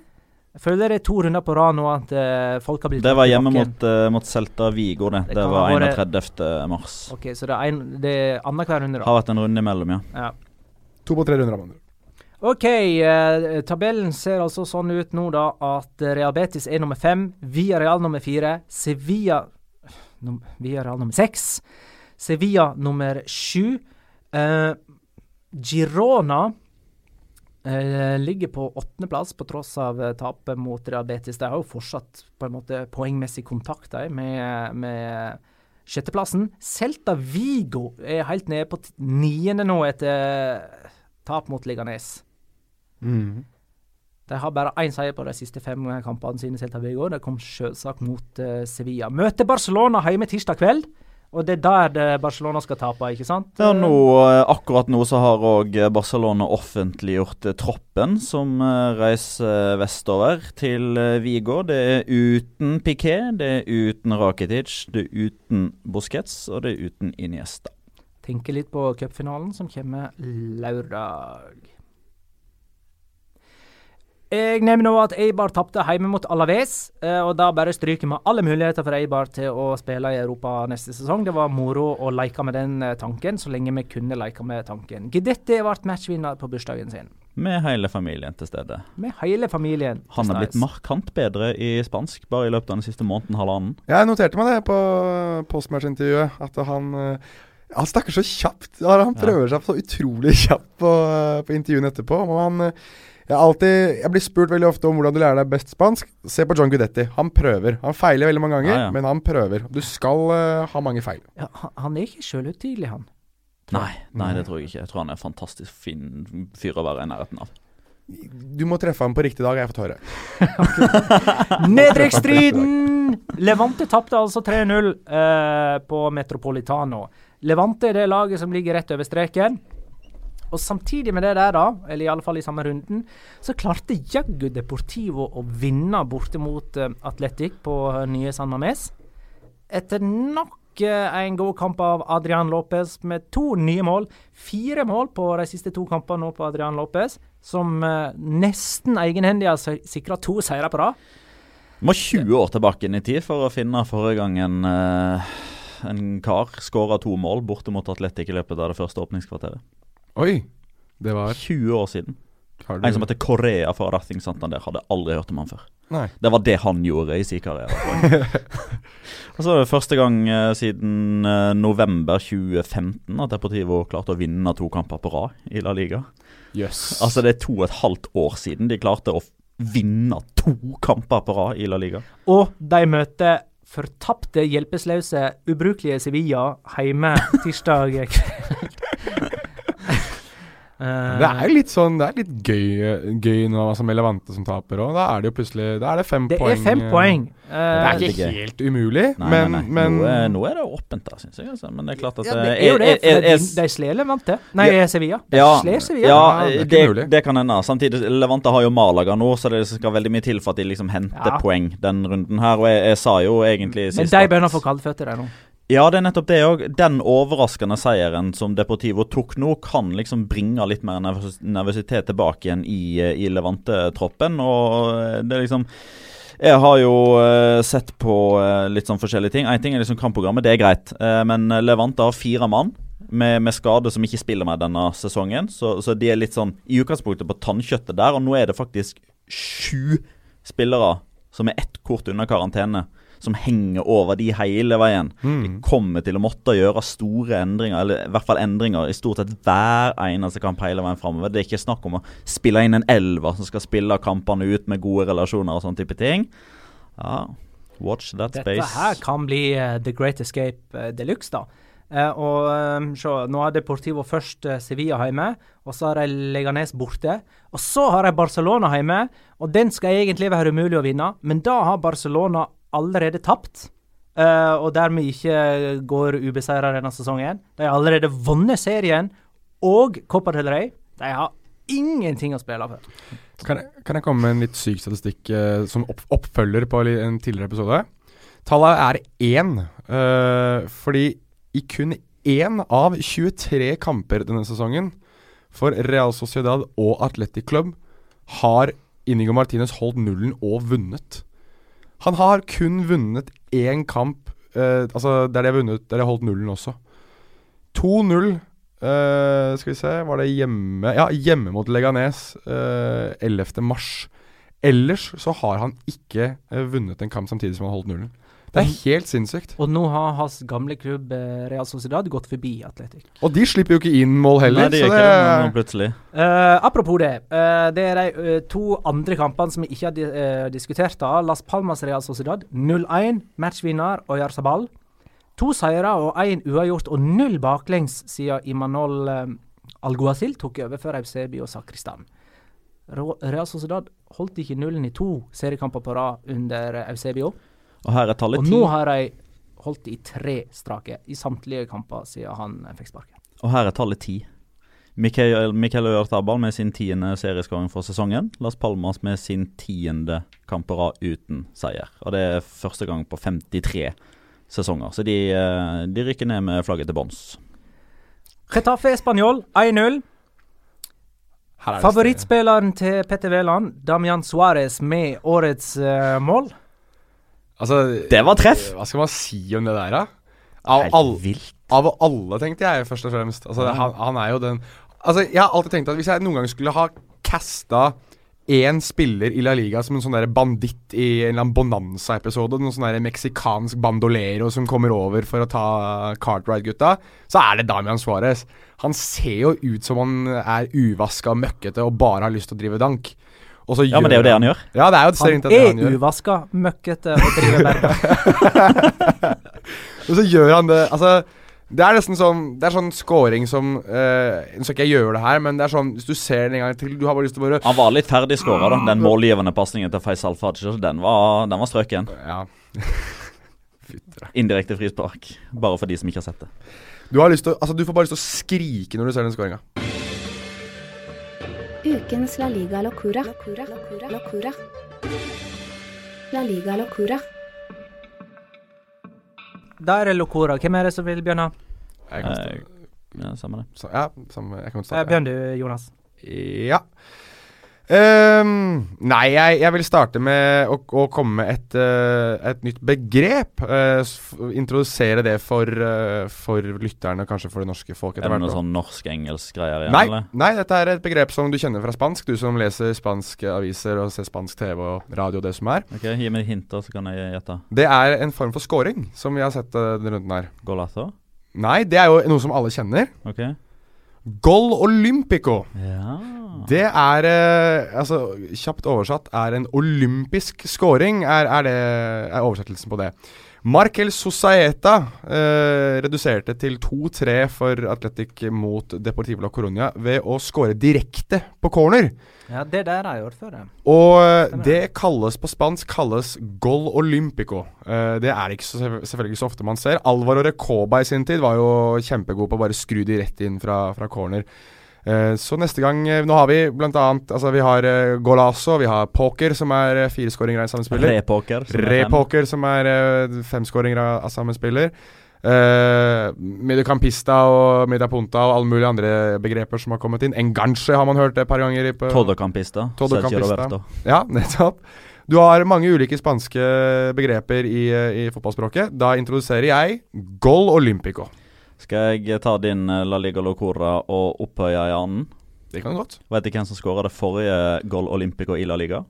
Jeg føler det er to runder på rad nå at uh, folk har blitt Det var hjemme mot, uh, mot Celta Vigo, det. Det Det, var ha vært- 31. mars. Ok, Så det er, en, det er annenhver runde, da. Har vært en runde imellom, ja. Ja. To på tre runder. av andre. OK, uh, tabellen ser altså sånn ut nå, da, at Real Betis er nummer fem, real nummer fire, Sevilla num, real nummer seks, Sevilla nummer sju. Eh, Girona eh, ligger på åttendeplass på tross av eh, tapet mot Real Betis. De har jo fortsatt på en måte poengmessig kontakt med, med sjetteplassen. Celta Vigo er helt nede på niende nå etter tap mot Liganes. Mm. De har bare én seier på de siste fem kampene sine. Celta Vigo. De kom selvsagt mot uh, Sevilla. Møter Barcelona hjemme tirsdag kveld. Og det er der det Barcelona skal tape, ikke sant? Ja, nå, eh, akkurat nå så har òg Barcelona offentliggjort eh, troppen som eh, reiser vestover til Vigo. Det er uten Piquet, det er uten Rakitic, det er uten Busquets og det er uten Iniesta. Tenker litt på cupfinalen som kommer lørdag. Jeg nevner nå at Eibar tapte hjemme mot Alaves, eh, og da bare stryker vi alle muligheter for Eibar til å spille i Europa neste sesong. Det var moro å leke med den eh, tanken, så lenge vi kunne leke med tanken. Guidetti ble matchvinner på bursdagen sin, Med hele familien til stede. med hele familien. Han er blitt markant bedre i spansk bare i løpet av den siste måneden, halvannen. Jeg noterte meg det på postmatch-intervjuet, at han eh, han snakker så kjapt. Han prøver seg så utrolig kjapt på, på intervjuene etterpå. Og han, jeg, alltid, jeg blir spurt veldig ofte om hvordan du lærer deg best spansk. Se på John Gudetti. Han prøver. Han feiler veldig mange ganger, Ja, ja. men han prøver. Du skal uh, ha mange feil. Ja, han, er ikke sjølhøytidelig, han. Nei, nei, det tror jeg ikke. Jeg tror han er en fantastisk fin fyr å være i nærheten av. Du må treffe ham på riktig dag, jeg har fått høre. Nedrykksstriden! Levante tapte altså 3-0 uh, på Metropolitano. Levante er det laget som ligger rett over streken. Og samtidig med det der, da, eller i alle fall i samme runden, så klarte jaggu Deportivo å vinne borte mot uh, Atletic på eh, nye San Mames. Etter nok eh, en god kamp av Adrian Lopez med to nye mål. Fire mål på de siste to kampene nå på Adrian Lopez, som uh, nesten egenhendig har sikra to seire på rad. Må 20 år tilbake inn i tid for å finne forrige gang en, eh, en kar skåra to mål borte mot Atletic i løpet av det første åpningskvarteret. Oi! Det var 20 år siden. du- En som heter Korea fra Rathing Santander. Hadde aldri hørt om han før. Nei. Det var det han gjorde i sin karriere. Og så er det første gang eh, siden eh, november 2015 at Deportivo klarte å vinne to kamper på rad i La Liga. Yes. Altså Det er to og et halvt år siden de klarte å vinne to kamper på rad i La Liga. Og de møter fortapte, hjelpeløse, ubrukelige Sevilla hjemme tirsdag kveld. Eh, Det er jo litt sånn Det er litt gøy, gøy nå som Elevante som taper òg. Da er det jo plutselig Da er det fem det poeng. er fem poeng. poeng. Det Eh, er ikke gøy. helt umulig, Nei, men, nei, nei. men nå, er, nå er det åpent da, syns jeg. Altså. Men det er klart at ja, eh, det er jo det, Er, for er, de, slår Levante. Nei, Sevilla. De Ja, Sevilla. ja Ja, det er det, det kan hende. Samtidig, Levante har jo Malaga nå, så det skal veldig mye til for at de liksom henter Ja. poeng den runden her. Og jeg, jeg sa jo egentlig Men de få får kaldføtter, de nå. Ja, det er nettopp det òg. Den overraskende seieren som Deportivo tok nå, kan liksom bringe litt mer nervøsitet tilbake igjen i, eh, i Levante-troppen. Og det er liksom Jeg har jo eh, sett på eh, litt sånn forskjellige ting. Én ting er liksom kampprogrammet, det er greit. Eh, men Levante har fire mann med, med skade som ikke spiller med denne sesongen. Så, så de er litt sånn i utgangspunktet på tannkjøttet der. Og nå er det faktisk sju spillere som er ett kort unna karantene. Som henger over de hele veien. De kommer til å måtte gjøre store endringer, eller i hvert fall endringer, i stort sett hver eneste kamp hele veien framover. Det er ikke snakk om å spille inn en elver som skal spille kampene ut med gode relasjoner og sånn type ting. Ja, watch that Dette space. her kan bli uh, The Great Escape uh, Deluxe, da. Uh, og um, se, nå har Deportivo først uh, Sevilla hjemme, og så har de Leganes borte. Og så har de Barcelona hjemme, og den skal egentlig være umulig å vinne, men da har Barcelona allerede tapt. Uh, og dermed ikke går ubeseira denne sesongen. De har allerede vunnet serien og Copa del Rey. De har ingenting å spille for. Kan jeg, kan jeg komme med en litt syk statistikk uh, som opp, oppfølger på en tidligere episode? Tallet er én, uh, fordi i kun én av 23 kamper denne sesongen for Real Sociedad og Athletic Club har Inigo Martinez holdt nullen og vunnet. Han har kun vunnet én kamp eh, Altså der de har vunnet Der de har holdt nullen også. 2-0. eh, skal vi se Var det hjemme Ja, hjemme mot Leganes eh, 11. mars. Ellers så har han ikke eh, vunnet en kamp samtidig som han har holdt nullen. Det er helt sinnssykt. Og nå har hans gamle klubb eh, Real Sociedad gått forbi Atletic. Og de slipper jo ikke inn mål heller. Nei, de så gjør ikke det nå plutselig. Uh, apropos det. Uh, det er de uh, to andre kampene som vi ikke har di diskutert. da. Las Palmas Real Sociedad 0-1. Matchvinner og Jarzabal. To seire og én uavgjort og null baklengs siden Imanol Alguacil tok over for Eusebio og Sakristan. Real Sociedad holdt ikke nullen i to seriekamper på rad under Eusebio. Og her er tallet Og nå har de holdt i tre strake i samtlige kamper siden han eh, fikk sparken. Og her er tallet ti. Mikael, Mikael Øyartabal med sin tiende serieskåring for sesongen. Las Palmas med sin tiende kamp på rad uten seier. Og det er første gang på 53 sesonger. Så de, eh, de rykker ned med flagget til bånns. Getafe Spanjol 1-0. Her er Favorittspilleren til Petter Wæland, Damian Suárez, med årets uh, mål. Altså, Det var treff! Hva skal man si om det der, da? Av, all, av alle, tenkte jeg først og fremst. Altså, han, han er jo den Altså, jeg har alltid tenkt at hvis jeg noen gang skulle ha casta én spiller i La Liga som en sånn banditt i en eller annen Bonanza-episode, noen sånn meksikansk bandolero som kommer over for å ta Cartwright-gutta, så er det Damian Suárez. Han ser jo ut som han er uvaska og møkkete og bare har lyst til å drive dank. Og så Ja, men det er jo det han gjør. Ja, det er jo strengt Han det han er gjør. uvaska, møkkete og driver berga. Og så gjør han det Altså, det er nesten sånn Det er sånn scoring som uh, Nå skal ikke jeg gjøre det her, men det er sånn hvis du ser den en gang til Du har bare lyst til å bare Han var litt ferdig skåra, da. Den målgivende pasningen til Faisal Fajr, den var, den var strøken. Ja. Indirekte frispark. Bare for de som ikke har sett det. Du har lyst til Altså, du får bare lyst til å skrike når du ser den scoringa. Ukens La Liga Locura. Locura. Locura. Locura. La Liga Locura. Da er det Locora. Hvem er det som vil begynne? Jeg kan Eh, starte. Ja, Samme det. Så, ja, samme, jeg kan Eh, starte. Begynn du, Jonas. Ja. Ehm, nei, jeg, jeg vil starte med å, å komme med et, uh, et nytt begrep. Uh, introdusere det for, uh, for lytterne, kanskje for det norske folk etter Er det noe sånn norsk-engelsk greier igjen, Nei, eller? nei, dette er et begrep som du kjenner fra spansk, du som leser spanske aviser og ser spansk TV og radio og det som er. Ok, Gi meg hinter, så kan jeg gjette. Det er en form for scoring, som vi har sett uh, denne runden her. Golazo? Nei, det er jo noe som alle kjenner. Ok. Gol olympico. Ja. Det er eh, Altså, kjapt oversatt er en olympisk scoring, er, er, det, er oversettelsen på det. Markel Sosaeta eh, reduserte til 2-3 for Atletic mot Deportivo la Coruña ved å skåre direkte på corner. Ja, det der har jeg gjort før. det. Og eh, det kalles på spansk kalles gol olympico. Eh, det er ikke så, selvfølgelig ikke så ofte man ser. Alvaro Recoba i sin tid var jo kjempegod på å bare skru de rett inn fra, fra corner. Eh, så neste gang eh, Nå har vi blant annet Altså vi har Golasso, Golazo, vi har Poker, som er fireskåringer fire skåringer av samme spiller. Repoker. som er. Repoker, som er femskåringer fem skåringer av, samme spiller. Uh, Mediocampista og Mediapunta og alle mulige andre begreper som har kommet inn. Enganche har man hørt et par ganger. Todocampista. Todocampista. Ja, nettopp. Du har mange ulike spanske begreper i, i fotballspråket. Da introduserer jeg Gol Olympico. Skal jeg ta din eh, La Liga Locora og opphøye i annen? Det kan godt. Vet du hvem som skåra det forrige Gol Olympico i La Liga?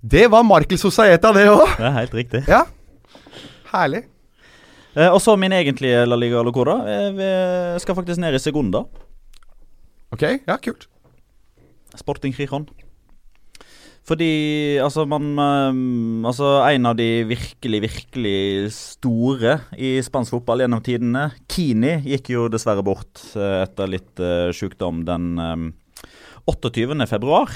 Det var Markel Sosaeta, det òg! Det er helt riktig. Ja. Herlig. Eh, og så min egentlige La Liga Locora. Eh, vi skal faktisk ned i Segunda. Ok, ja, kult. Sporting Gijon. Fordi altså man eh, Altså en av de virkelig, virkelig store i spansk fotball gjennom tidene, Kini, gikk jo dessverre bort eh, etter litt uh, sykdom den eh, 28. februar.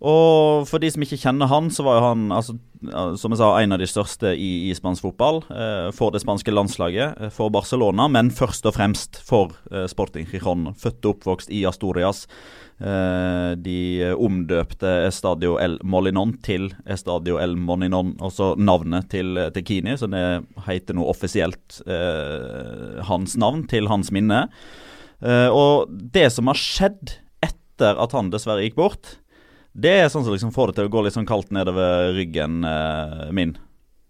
Og for de som ikke kjenner han, så var jo han altså, som jeg sa, en av de største i, i spansk fotball. Eh, for det spanske landslaget, eh, for Barcelona, men først og fremst for eh, Sporting Gijon. Født og oppvokst i Asturias. Eh, de omdøpte Estadio El Molinon til Estadio El Molinon, altså navnet til, til Kini, det heter nå offisielt eh, hans navn til hans minne. Eh, og det som har skjedd etter at han dessverre gikk bort, Det er sånn som liksom får det til å gå litt sånn kaldt nedover ryggen eh, min.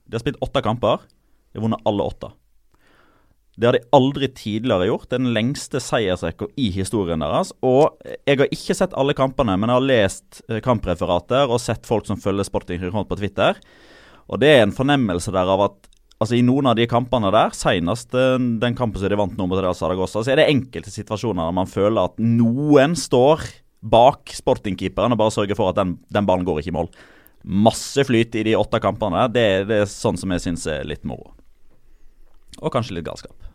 De har spilt åtte kamper. De har vunnet alle åtte. Det har de aldri tidligere gjort. Det er den lengste seiersrekka i historien deres. Og jeg har ikke sett alle kampene, men jeg har lest eh, kampreferater og sett folk som følger Sporting Kristiansand på Twitter. Og det er en fornemmelse der av at altså i noen av de kampene der, senest eh, den kampen som de vant nå mot Real Zaragoza, så er det enkelte situasjoner der man føler at noen står bak Sporting-keeperen og bare sørger for at den, den ballen går ikke i mål. Masse flyt i de åtte kampene. Det, det er sånn som jeg syns er litt moro. Og kanskje litt galskap.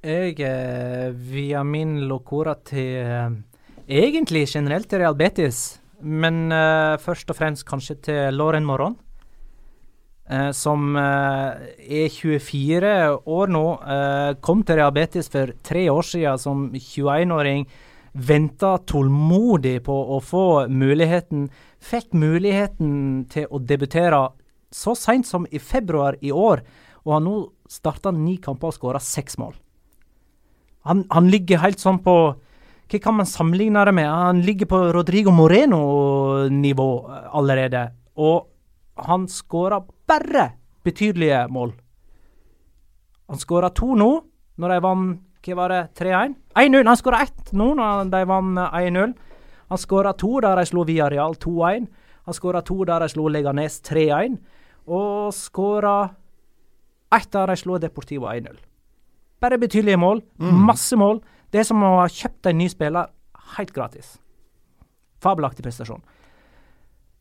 Jeg, eh, via min locora til eh, Egentlig generelt til Real Betis, men uh, først og fremst kanskje til Lauren Moron. Uh, som uh, er 24 år nå. kom til Real Betis for tre år siden som 21-åring. Venta tålmodig på å få muligheten. Fikk muligheten til å debutere så seint som i februar i år, og har nå starta ni kamper og skåra seks mål. Han, han ligger helt sånn på Hva kan man sammenligne det med? Han ligger på Rodrigo Moreno-nivå eh, allerede. Og han skåra bare betydelige mål. Han skåra to nå, når de vant hva var det, 3-1? 1-0! Han skåra ett nå, når de vant 1-0. Han skåra to der de slo Villarreal 2-1. Han skåra to der de slo Leganes 3-1. Og skåra ett der de slo Deportivo 1-0. Bare betydelige mål. Masse mål. Det er som å ha kjøpt en ny spiller helt gratis. Fabelaktig prestasjon.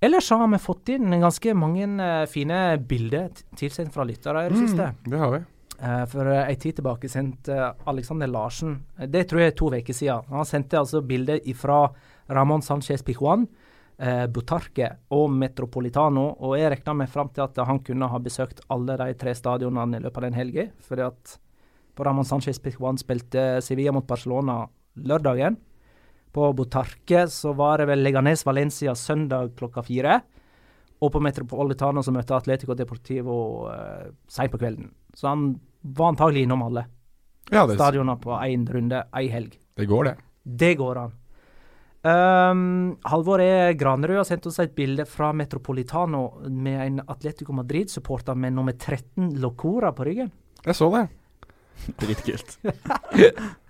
Ellers så har vi fått inn ganske mange eh, fine bilder tilsendt fra lyttere i det siste. Det har vi. Eh, for uh, ei tid tilbake sendte Alexander Larsen Det tror jeg er to uker siden. Han sendte altså bilder fra Ramón Sánchez Pijuan, Butarque og Metropolitano. Og jeg regna meg fram til at han kunne ha besøkt alle de tre stadionene i løpet av den helga. Fordi at på Ramón Sánchez Pizjuan spilte Sevilla mot Barcelona lørdagen. På Botarque så var det vel Leganes Valencia søndag klokka fire. Og på Metropolitano så møtte Atletico Deportivo eh, seint på kvelden. Så han var antagelig innom alle Ja, det, stadioner på én runde, ei helg. det går, det. Det går an. Um, Halvor E. Granerød har sendt oss et bilde fra Metropolitano med en Atletico Madrid-supporter med nummer 13 Locora på ryggen. Jeg så det. Dritkult.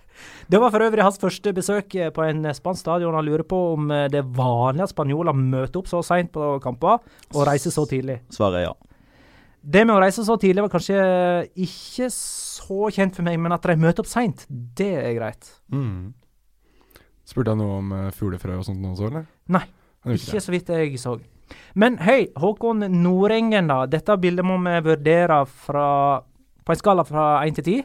Det var for øvrig hans første besøk eh, på en spansk stadion. Han lurer på om eh, det er vanlig at spanjoler møter opp så seint på kamper og reiser så tidlig. Svaret er ja. Det med å reise så tidlig var kanskje ikke så kjent for meg, men at de møter opp seint, det er greit. Mm. Spurte han noe om fuglefrø og sånt også, eller? Nei, Ikke så vidt jeg så. Men hei, Håkon Nordengen, da. Dette bildet må vi vurdere fra, på en skala fra én til ti.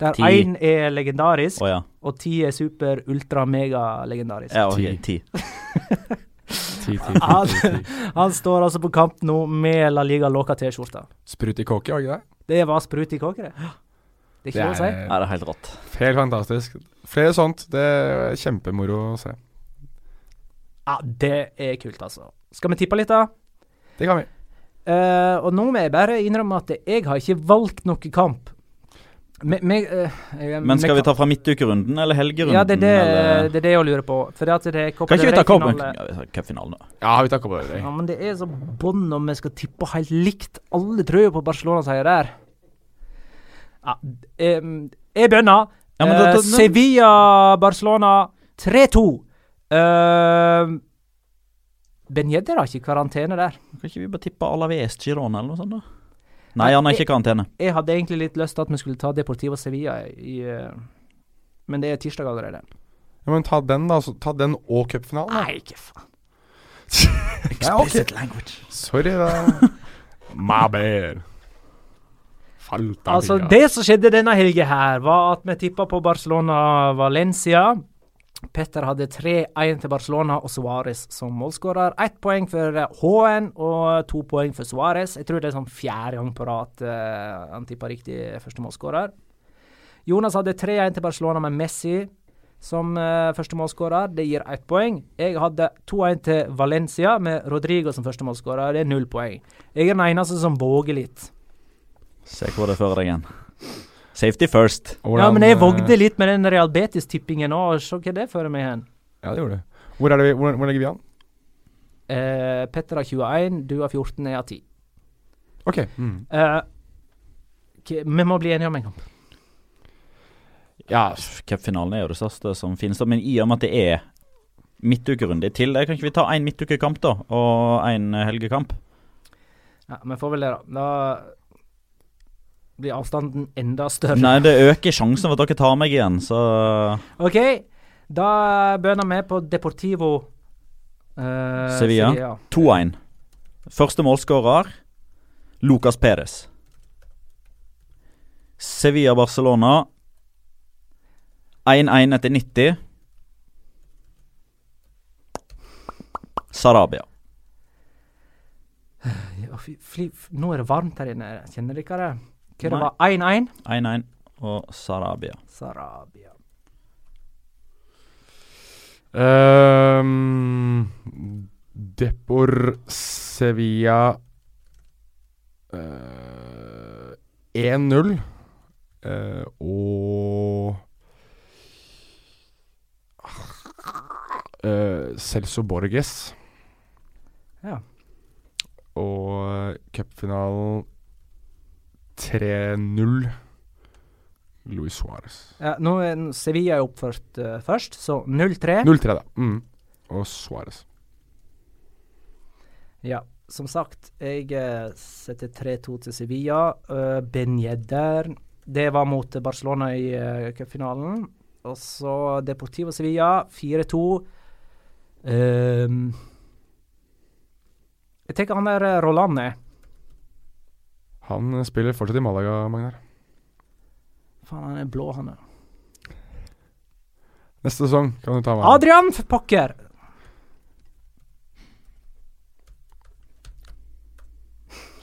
Der én er legendarisk, oh, ja. og ti er super, ultra, mega legendarisk. ja ok, Ti. ti. Ti, ti, ti, Han, han står altså på kamp nå med La Liga Loca T-skjorta. Sprut i kåke, var det ikke det? Det var sprut i kåket, det. Det er ikke lov å si. Ja, det er helt rått. helt fantastisk. Flere sånt. Det er kjempemoro å se. Ja, det er kult, altså. Skal vi tippe litt, da? Det kan vi. Uh, og nå må jeg bare innrømme at jeg har ikke valgt noen kamp. Me, me, uh, jeg- Men skal vi ta fra midtukerunden eller helgerunden? Ja, det er det, eller? det er det jeg lurer på. For det at det er Copa Kan ikke vi ta cupfinalen Rey-finale. ja, vi tar cupfinalen, da? Ja, vi takker på det. Ja, men det er så bånd om vi skal tippe helt likt. Alle tror jo på Barcelona-seier der. Ja, um, jeg begynner. Ja, Eh, da- Sevilla-Barcelona 3-2. Uh, ben Yedder har ikke karantene der. Kan ikke vi bare tippe Alaves Girona eller noe sånt, da? Nei, han er ikke i karantene. Jeg hadde egentlig litt lyst til at vi skulle ta Deportivo Sevilla i eh, Men det er tirsdag allerede. Ja, men ta den, da. Så ta den og cupfinalen. Nei, ikke faen. Explicit language. Sorry, da. My bad. Falta Altså, det som skjedde denne helga her, var at vi tippa på Barcelona-Valencia. Petter hadde 3-1 til Barcelona og Suárez som målskårer. Ett poeng for eh, H-en og to poeng for Suárez. Jeg tror det er sånn fjerde gang på rad eh, han tippa riktig første målskårer. Jonas hadde 3-1 til Barcelona med Messi som uh, første målskårer. Det gir ett poeng. Jeg hadde 2-1 til Valencia med Rodrigo som første målskårer. Det er null poeng. Jeg er den eneste som våger litt. Se hvor det fører deg igjen. Safety first. Ja, men jeg eh, vågde litt med den Real Betis-tippingen òg. så hva det fører meg hen. Ja, det gjorde du. Hvor, er det vi, hvor, hvor legger vi an? Eh, Petter har 21, du har 14, jeg har 10. Ok. Mm. Eh, vi må bli enige om en kamp. Ja, cupfinalen er jo det største som finnes, men i og med at det er midtukerunde til, det, kan ikke vi ta én midtukekamp da, og én helgekamp? Ja, Vi får vel det, da. Da blir avstanden enda større. Nei, det øker sjansen for at dere tar meg igjen, så OK, da bønner vi på Deportivo uh, Sevilla. 2-1. Første målskårer Lucas Perez. Sevilla-Barcelona 1-1 etter 90. Sarabia. Nå er det varmt her inne. Kjenner dere det? Hva det var 1-1? 1-1 og Sarabia. Sarabia. Um, Depor Sevilla uh, 1-0. Uh, og uh, Celso Borges. Ja. Og cupfinalen 3-0. Luis Suárez. Ja, nå er Sevilla er oppført uh, først, så 0-3. 0-3, da. Mm. Og Suárez. Ja, som sagt, jeg eh, setter 3-2 til Sevilla. Uh, Benjedder Det var mot Barcelona i uh, cupfinalen. Og så Deportivo Sevilla 4-2. Um, jeg tenker han der eh, Roland er. Han spiller fortsatt i Malaga, Magnar. Faen, han er blå, han er. Neste sesong kan du ta med. Adrian for pokker!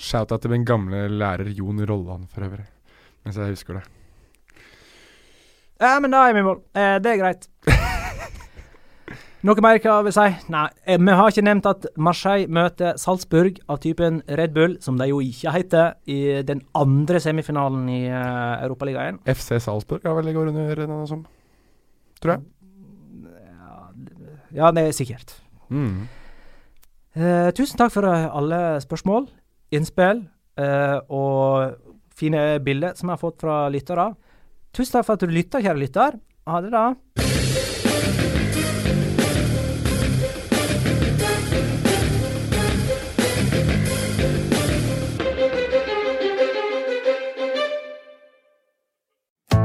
Shout-out til min gamle lærer Jon Rolland, for øvrig. Mens jeg husker det. Ja, men da er vi i mål. Eh, det er greit. Noe mer hva vil si? Nei, eh, vi har ikke nevnt at Marseille møter Salzburg av typen Red Bull, som de jo ikke heter, i den andre semifinalen i uh, Europaligaen. FC Salzburg har vel det går under noe som Tror jeg. Ja, det er sikkert. Mm. Uh, tusen takk for alle spørsmål, innspill uh, og fine bilder som jeg har fått fra lyttere. Tusen takk for at du lytta, kjære lytter. Ha det, da.